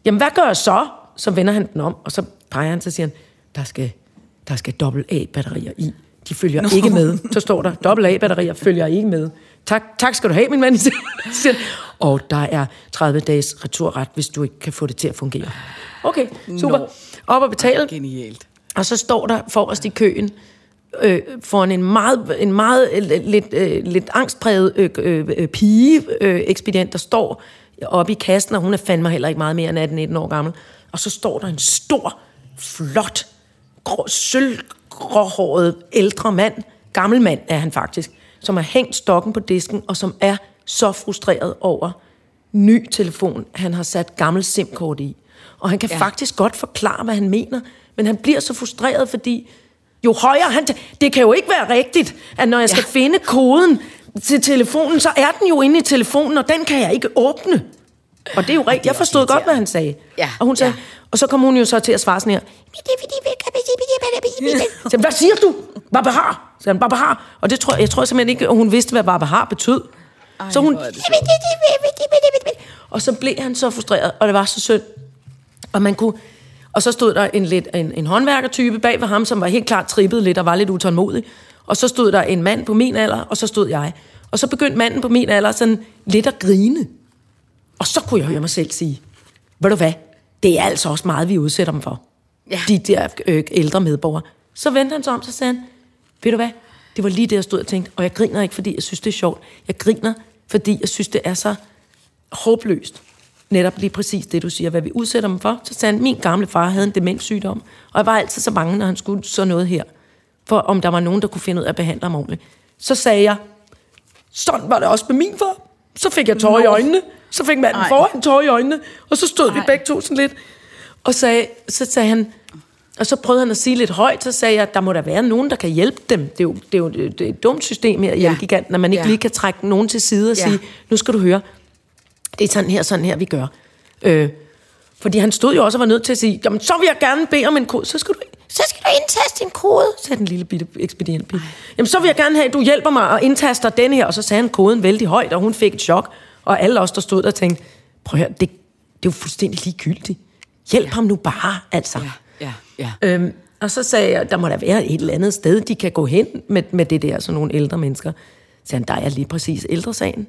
S4: jamen hvad gør jeg så? Så vender han den om, og så peger han, så siger han, der skal, der skal dobbelt A-batterier i. De følger Nå. ikke med. Så står der, dobbelt A-batterier følger ikke med. Tak, tak skal du have, min han. Og der er 30 dages returret, hvis du ikke kan få det til at fungere. Okay, super.
S3: Nå.
S4: Op og betale.
S3: Genialt.
S4: Og så står der forrest i køen, øh, foran en meget, en meget øh, lidt, øh, lidt angstpræget øh, øh, øh, pige-ekspedient, der står oppe i kassen, og hun er fandme heller ikke meget mere end 18-19 år gammel. Og så står der en stor, flot, grå, sølvgråhåret ældre mand, gammel mand er han faktisk, som har hængt stokken på disken, og som er så frustreret over ny telefon, han har sat gammel SIM-kort i. Og han kan
S3: ja.
S4: faktisk godt forklare, hvad han mener, men han bliver så frustreret, fordi jo højere han... Det kan jo ikke være rigtigt, at når jeg skal
S3: Ja.
S4: finde koden til telefonen, så er den jo inde i telefonen, og den kan jeg ikke åbne. Og det er jo rigtigt. Jeg forstod godt, hvad han sagde.
S3: Ja,
S4: Og, hun sagde,
S3: ja.
S4: og så kom hun jo så til at svare sådan her. Så, hvad siger du? Barbahar. Så han, Barbahar. Og det tror, jeg tror simpelthen ikke, at hun vidste, hvad Barbahar betød.
S3: Ej,
S4: så hun... Og så blev han så frustreret, og det var så synd. Og man kunne... Og så stod der en, lidt, en, en håndværkertype bag ved ham, som var helt klart trippet lidt og var lidt utålmodig. Og så stod der en mand på min alder, og så stod jeg. Og så begyndte manden på min alder sådan lidt at grine. Og så kunne jeg høre mig selv sige, ved du hvad, det er altså også meget, vi udsætter dem for.
S3: Ja.
S4: De der øh, ældre medborgere. Så vendte han sig om, så sagde han, ved du hvad, det var lige det, jeg stod og tænkte, og jeg griner ikke, fordi jeg synes, det er sjovt. Jeg griner, fordi jeg synes, det er så håbløst. Netop lige præcis det, du siger, hvad vi udsætter dem for. Så sagde han, min gamle far havde en demenssygdom, og jeg var altid så bange, når han skulle så noget her, for om der var nogen, der kunne finde ud af at behandle ham ordentligt. Så sagde jeg, sådan var det også med min far. Så fik jeg tårer i øjnene. Så fik manden
S3: Ej.
S4: foran tårer i øjnene. Og så stod vi
S3: Ej.
S4: begge to sådan lidt. Og sagde, så sagde han, og så prøvede han at sige lidt højt, så sagde jeg, der må der være nogen, der kan hjælpe dem. Det er jo, det er jo det er et dumt system her i
S3: Ja.
S4: Elgiganten, når man ikke
S3: Ja.
S4: lige kan trække nogen til side og
S3: ja.
S4: sige, nu skal du høre, det er sådan her, sådan her, vi gør. Øh, fordi han stod jo også og var nødt til at sige, jamen så vil jeg gerne bede om en kode. Så skal du, så skal du indtaste en kode, sagde den lille bitte ekspedient. Jamen så vil jeg gerne have, at du hjælper mig og indtaster den her. Og så sagde han koden vældig højt, og hun fik et chok. Og alle os, der stod der, tænkte, prøv at høre, det, det er jo fuldstændig ligegyldigt. Hjælp ja. ham nu bare, altså.
S3: Ja, ja, ja.
S4: Øhm, og så sagde jeg, der må der være et eller andet sted, de kan gå hen med, med det der, sådan nogle ældre mennesker. Så sagde han, der er lige præcis ældresagen.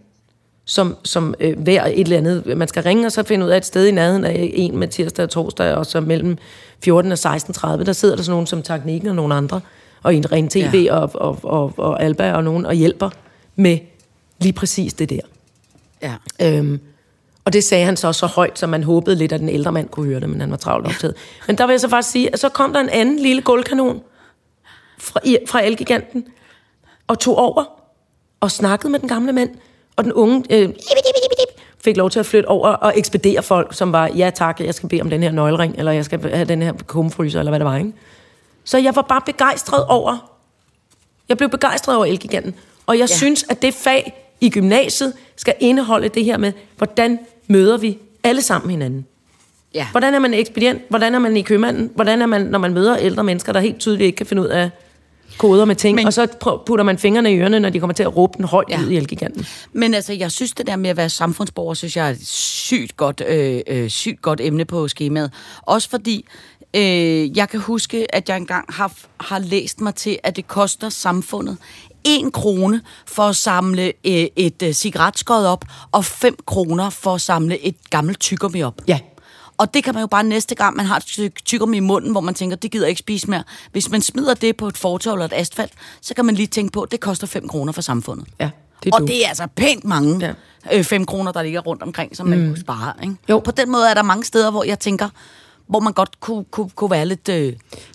S4: Som, som øh, hver et eller andet. Man skal ringe og så finde ud af et sted i nærheden af en med tirsdag og torsdag, og så mellem 14 og 16.30, der sidder der sådan nogen som Teknikken og nogle andre, og en ren TV
S3: Ja.
S4: ja. og, og, og, og Alba og nogen, og hjælper med lige præcis det der.
S3: Ja.
S4: Øhm, og det sagde han så så højt, så man håbede lidt, at den ældre mand kunne høre det, men han var travlt optaget. Men der vil jeg så faktisk sige, at så kom der en anden lille gulvkanon fra, fra Elgiganten, og tog over og snakkede med den gamle mand, og den unge øh, fik lov til at flytte over og ekspedere folk, som var, ja tak, jeg skal bede om den her nøglering, eller jeg skal have den her kumfryser, eller hvad det var, ikke? Så jeg var bare begejstret over, jeg blev begejstret over Elgiganten, og jeg
S3: ja.
S4: synes, at det fag i gymnasiet skal indeholde det her med, hvordan møder vi alle sammen hinanden.
S3: Ja.
S4: Hvordan er man ekspedient? Hvordan er man i købmanden? Hvordan er man, når man møder ældre mennesker, der helt tydeligt ikke kan finde ud af koder med ting,
S3: Men-
S4: og så putter man fingrene i ørerne, når de kommer til at råbe den højt
S3: ja.
S4: ud i Elgiganten.
S3: Men altså, jeg synes, det der med at være samfundsborger, synes jeg er et sygt godt, øh, øh, sygt godt emne på skemaet. Også fordi, øh, jeg kan huske, at jeg engang har, har læst mig til, at det koster samfundet en krone for at samle øh, et øh, cigaretskod op, og 5 kroner for at samle et gammelt tyggegummi op.
S4: Ja.
S3: Og det kan man jo bare næste gang, man har et tyggegummi i munden, hvor man tænker, det gider jeg ikke spise mere. Hvis man smider det på et fortov eller et asfalt, så kan man lige tænke på, at det koster 5 kroner for samfundet.
S4: Ja, det
S3: og
S4: du.
S3: det er altså pænt mange
S4: Ja.
S3: ja. øh, 5 kroner, der ligger rundt omkring, som man mm. kunne spare. Ikke?
S4: Jo.
S3: På den måde er der mange steder, hvor jeg tænker, hvor man godt kunne, kunne, kunne være lidt øh,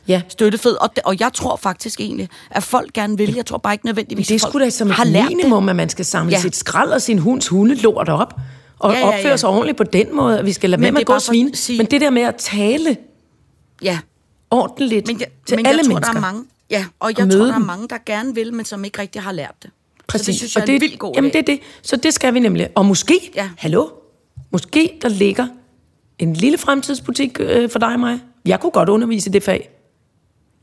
S4: Ja.
S3: støttefed. Og, det, og jeg tror faktisk egentlig, at folk gerne vil. Jeg tror bare ikke nødvendigvis,
S4: Det er sgu da som
S3: har
S4: et minimum, at man skal samle
S3: ja.
S4: sit skrald og sin hunds hundelort op, og
S3: Ja,
S4: ja,
S3: ja,
S4: opføre sig ordentligt på den måde, at vi skal lade
S3: Men
S4: være med
S3: det
S4: at gå
S3: bare for
S4: svin.
S3: at sige-
S4: Men det der med at tale
S3: det. Ja,
S4: ordentligt
S3: men jeg,
S4: til
S3: men
S4: alle
S3: jeg tror,
S4: mennesker.
S3: der er mange, ja, og
S4: Og
S3: jeg tror,
S4: møde
S3: der er mange, der gerne vil, men som ikke rigtig har lært det.
S4: Præcis.
S3: Så det synes jeg
S4: og
S3: er en vildt god
S4: Jamen det er det. Så det skal vi nemlig. Og måske,
S3: Ja.
S4: hallo, måske der ligger en lille fremtidsbutik øh, for dig og mig. Jeg kunne godt undervise i det fag.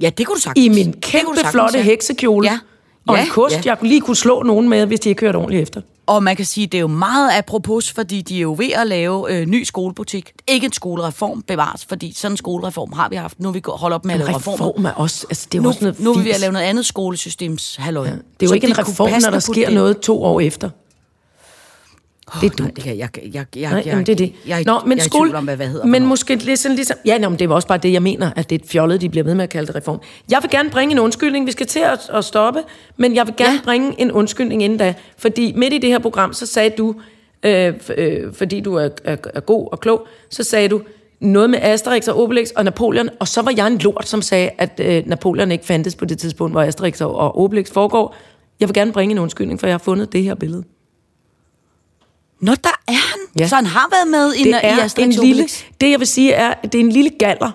S3: Ja, det kunne du sagtens.
S4: I min
S3: Det
S4: kæmpe
S3: sagtens,
S4: flotte
S3: ja.
S4: heksekjole.
S3: Ja.
S4: Og
S3: Ja,
S4: en kost,
S3: ja.
S4: jeg lige kunne slå nogen med, hvis de ikke hørte ordentligt efter.
S3: Og man kan sige, det er jo meget apropos, fordi de er jo ved at lave øh, ny skolebutik. Ikke en skolereform bevares, fordi sådan en skolereform har vi haft. Nu vi gå- holdt op med at lave reformer.
S4: reform er også, altså det er
S3: Nu,
S4: også noget
S3: nu er vi ved at lave noget andet skolesystems halløj.
S4: Det er jo ikke en reform, når der sker noget to år efter.
S3: Oh,
S4: det er
S3: nej,
S4: dumt.
S3: det kan jeg, jeg, jeg, jeg,
S4: Nej,
S3: jeg,
S4: det er det.
S3: Jeg,
S4: Nå, men
S3: jeg er i
S4: skole,
S3: tvivl om, hvad, hvad hedder
S4: Men
S3: hvornår.
S4: måske lidt sådan ligesom... Ja, nå, men det var også bare det, jeg mener, at det er et fjollet, de bliver ved med at kalde det reform. Jeg vil gerne bringe en undskyldning. Vi skal til at, at stoppe, men jeg vil gerne
S3: Ja.
S4: bringe en undskyldning inden da. Fordi midt i det her program, så sagde du, øh, øh, fordi du er, er, er god og klog, så sagde du noget med Asterix og Obelix og Napoleon, og så var jeg en lort, som sagde, at øh, Napoleon ikke fandtes på det tidspunkt, hvor Asterix og, og Obelix foregår. Jeg vil gerne bringe en undskyldning, for jeg har fundet det her billede.
S3: Nå, der er han. Ja.
S4: Ja.
S3: Så han har været med i,
S4: det
S3: i
S4: er
S3: Asterix
S4: en lille, det jeg vil sige er, at det er en lille galler.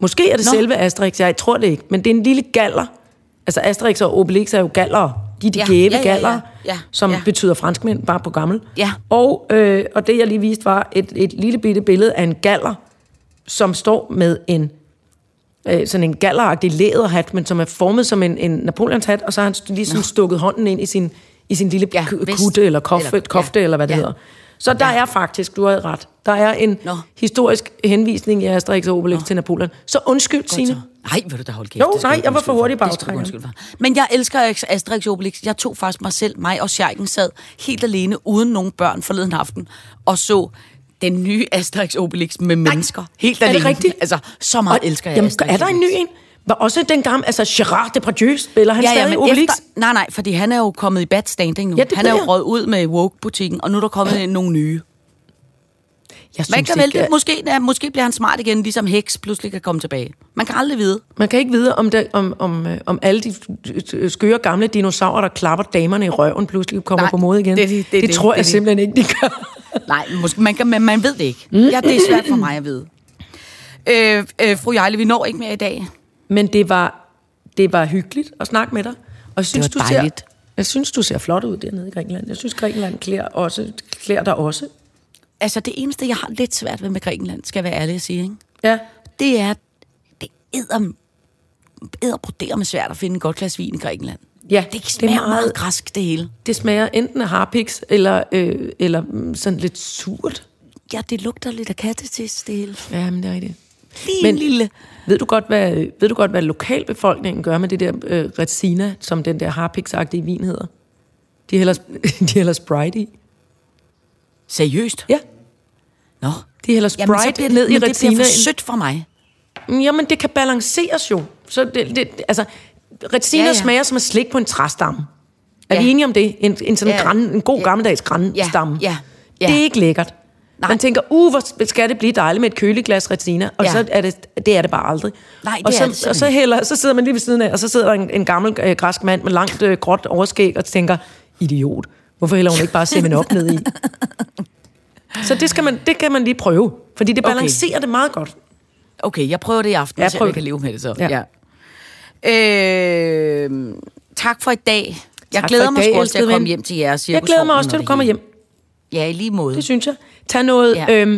S4: Måske er det
S3: Nå.
S4: Nå. selve Asterix, jeg tror det ikke, men det er en lille galler. Altså Asterix og Obelix er jo galler. De er de
S3: Ja,
S4: ja, gæve
S3: ja, ja, ja.
S4: galler,
S3: Ja,
S4: som
S3: ja.
S4: betyder franskmænd, bare på gammel.
S3: Ja.
S4: Og, øh, og det jeg lige viste var et, et lille bitte billede af en galler, som står med en øh, sådan en galleragtig læderhat, men som er formet som en, en Napoleons hat, og så har han st- ligesom stukket hånden ind i sin, i sin lille
S3: Ja,
S4: ja,
S3: vest.
S4: kutte eller kofte,
S3: Eller-
S4: kofte,
S3: ja,
S4: eller hvad det
S3: ja.
S4: hedder. Så der er faktisk, du har ret, der er en
S3: Nå.
S4: historisk henvisning i Asterix og Obelix til Napoleon. Så undskyld, Signe.
S3: Nej, vil du da holde kæft.
S4: Jo, nej, jeg var for hurtig
S3: undskylde for. Men jeg elsker Asterix og Obelix. Jeg tog faktisk mig selv, mig og Scheiken sad helt alene, uden nogen børn forleden aften, og så den nye Asterix Obelix med mennesker. Helt
S4: er det
S3: alene.
S4: rigtigt?
S3: Altså, så meget
S4: Og-
S3: elsker jeg
S4: Jamen,
S3: Asterix
S4: er der en ny en? Var også den gamle, altså Gerard Depardieu, spiller han
S3: Ja, ja,
S4: stadig
S3: men
S4: Obelix?
S3: efter, nej, nej, fordi han er jo kommet i bad standing nu.
S4: Ja, det
S3: han er jo røget ud med Woke-butikken, og nu er der kommet nogle nye.
S4: Jeg
S3: Man
S4: synes
S3: kan
S4: ikke,
S3: vælge, måske, ja, måske bliver han smart igen, ligesom Hex pludselig kan komme tilbage. Man kan aldrig vide.
S4: Man kan ikke vide, om, det, om, om, øh, om alle de skøre gamle dinosaurer, der klapper damerne i røven, pludselig kommer
S3: Nej,
S4: på mode igen.
S3: det det- det
S4: det
S3: det,
S4: tror
S3: det
S4: jeg
S3: det.
S4: simpelthen ikke, de gør.
S3: Nej, måske, man, kan, men man ved det ikke. Ja, det er svært for mig at vide. Øh, øh, fru Jejle, vi når ikke mere i dag.
S4: Men det var, det var hyggeligt at snakke med dig. Og jeg synes,
S3: var
S4: du ser,
S3: dejligt.
S4: jeg synes, du ser flot ud dernede i Grækenland. Jeg synes, Grækenland klæder, også, klæder dig også.
S3: Altså, det eneste, jeg har lidt svært ved med Grækenland, skal jeg være ærlig at sige, ikke?
S4: Ja.
S3: det er, det æder, æder med svært at finde en godt glas vin i Grækenland.
S4: Ja,
S3: Det smager
S4: det
S3: det
S4: er
S3: meget, meget græsk, det hele.
S4: Det smager enten af harpiks, eller, øh, eller sådan lidt surt.
S3: Ja, det lugter lidt af kattetis, det hele.
S4: Ja, men det er rigtigt.
S3: Lige
S4: Men-
S3: en lille...
S4: Ved du godt, hvad, ved du godt, hvad lokalbefolkningen gør med det der øh, Retsina, som den der harpiksagtige vin hedder? De hælder, de hælder Sprite i.
S3: Seriøst?
S4: Ja,
S3: Nå.
S4: de hælder
S3: Jamen,
S4: Sprite
S3: bliver,
S4: ned i
S3: men det
S4: retina.
S3: bliver for sødt for mig.
S4: Jamen, det kan balanceres jo. Så det, det, altså, retina
S3: Ja,
S4: ja,
S3: ja.
S4: ja. smager som at slikke på en træstamme. Er
S3: Ja.
S4: vi enige om det? En, en sådan
S3: Ja.
S4: ja. græn, en god
S3: Ja.
S4: gammeldags grænstamme.
S3: Ja. Ja.
S4: Det er ikke lækkert.
S3: Nej.
S4: Man tænker, uh, hvor skal det blive dejligt med et køleglas retina, og
S3: Ja.
S4: ja. så er det, det er det bare aldrig.
S3: Nej, det
S4: og
S3: er
S4: så,
S3: det simpelthen
S4: og så, hælder, så sidder man lige ved siden af, og så sidder der en, en gammel øh, græsk mand med langt øh, gråt overskæg og tænker, idiot, hvorfor hælder hun ikke bare semen op ned i? Så det, skal man, det kan man lige prøve, fordi det
S3: Okay.
S4: balancerer det meget godt.
S3: Okay, jeg prøver det i aften,
S4: Ja,
S3: så jeg
S4: det.
S3: kan leve med det så.
S4: Ja.
S3: Øh, tak for i dag. Jeg
S4: Tak
S3: glæder mig sgu også til at komme hjem til jer.
S4: Jeg glæder mig også til, at du kommer hjem.
S3: Ja, i lige måde.
S4: Det synes jeg. Tag noget...
S3: Ja.
S4: Ja. Øhm,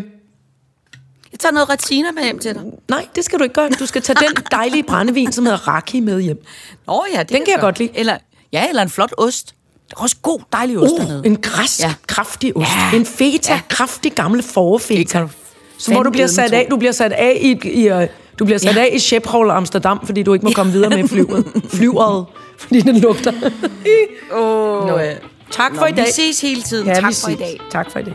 S3: Jeg tager noget retina med hjem til dig.
S4: nej, det skal du ikke gøre. Du skal tage den dejlige brændevin, som hedder Raki, med hjem.
S3: Oh, ja, det
S4: Den kan jeg godt lide.
S3: Eller, ja, eller en flot ost. Der er også god, dejlig ost dernede.
S4: Uh, en græsk,
S3: Ja.
S4: ja. kraftig ost.
S3: Ja.
S4: Ja. En feta,
S3: Ja.
S4: ja. kraftig gammel forfeta.
S3: Det
S4: Så hvor du bliver sat af, du bliver sat af i, i uh, du bliver sat
S3: Ja.
S4: ja. af i Schiphol Amsterdam, fordi du ikke må komme videre med flyveret. Flyveret, fordi den lugter.
S3: Oh,
S4: Nå. Tak for
S3: Nå,
S4: i dag.
S3: Vi ses hele tiden.
S4: Ja,
S3: tak for i
S4: ses.
S3: dag.
S4: Tak for i dag.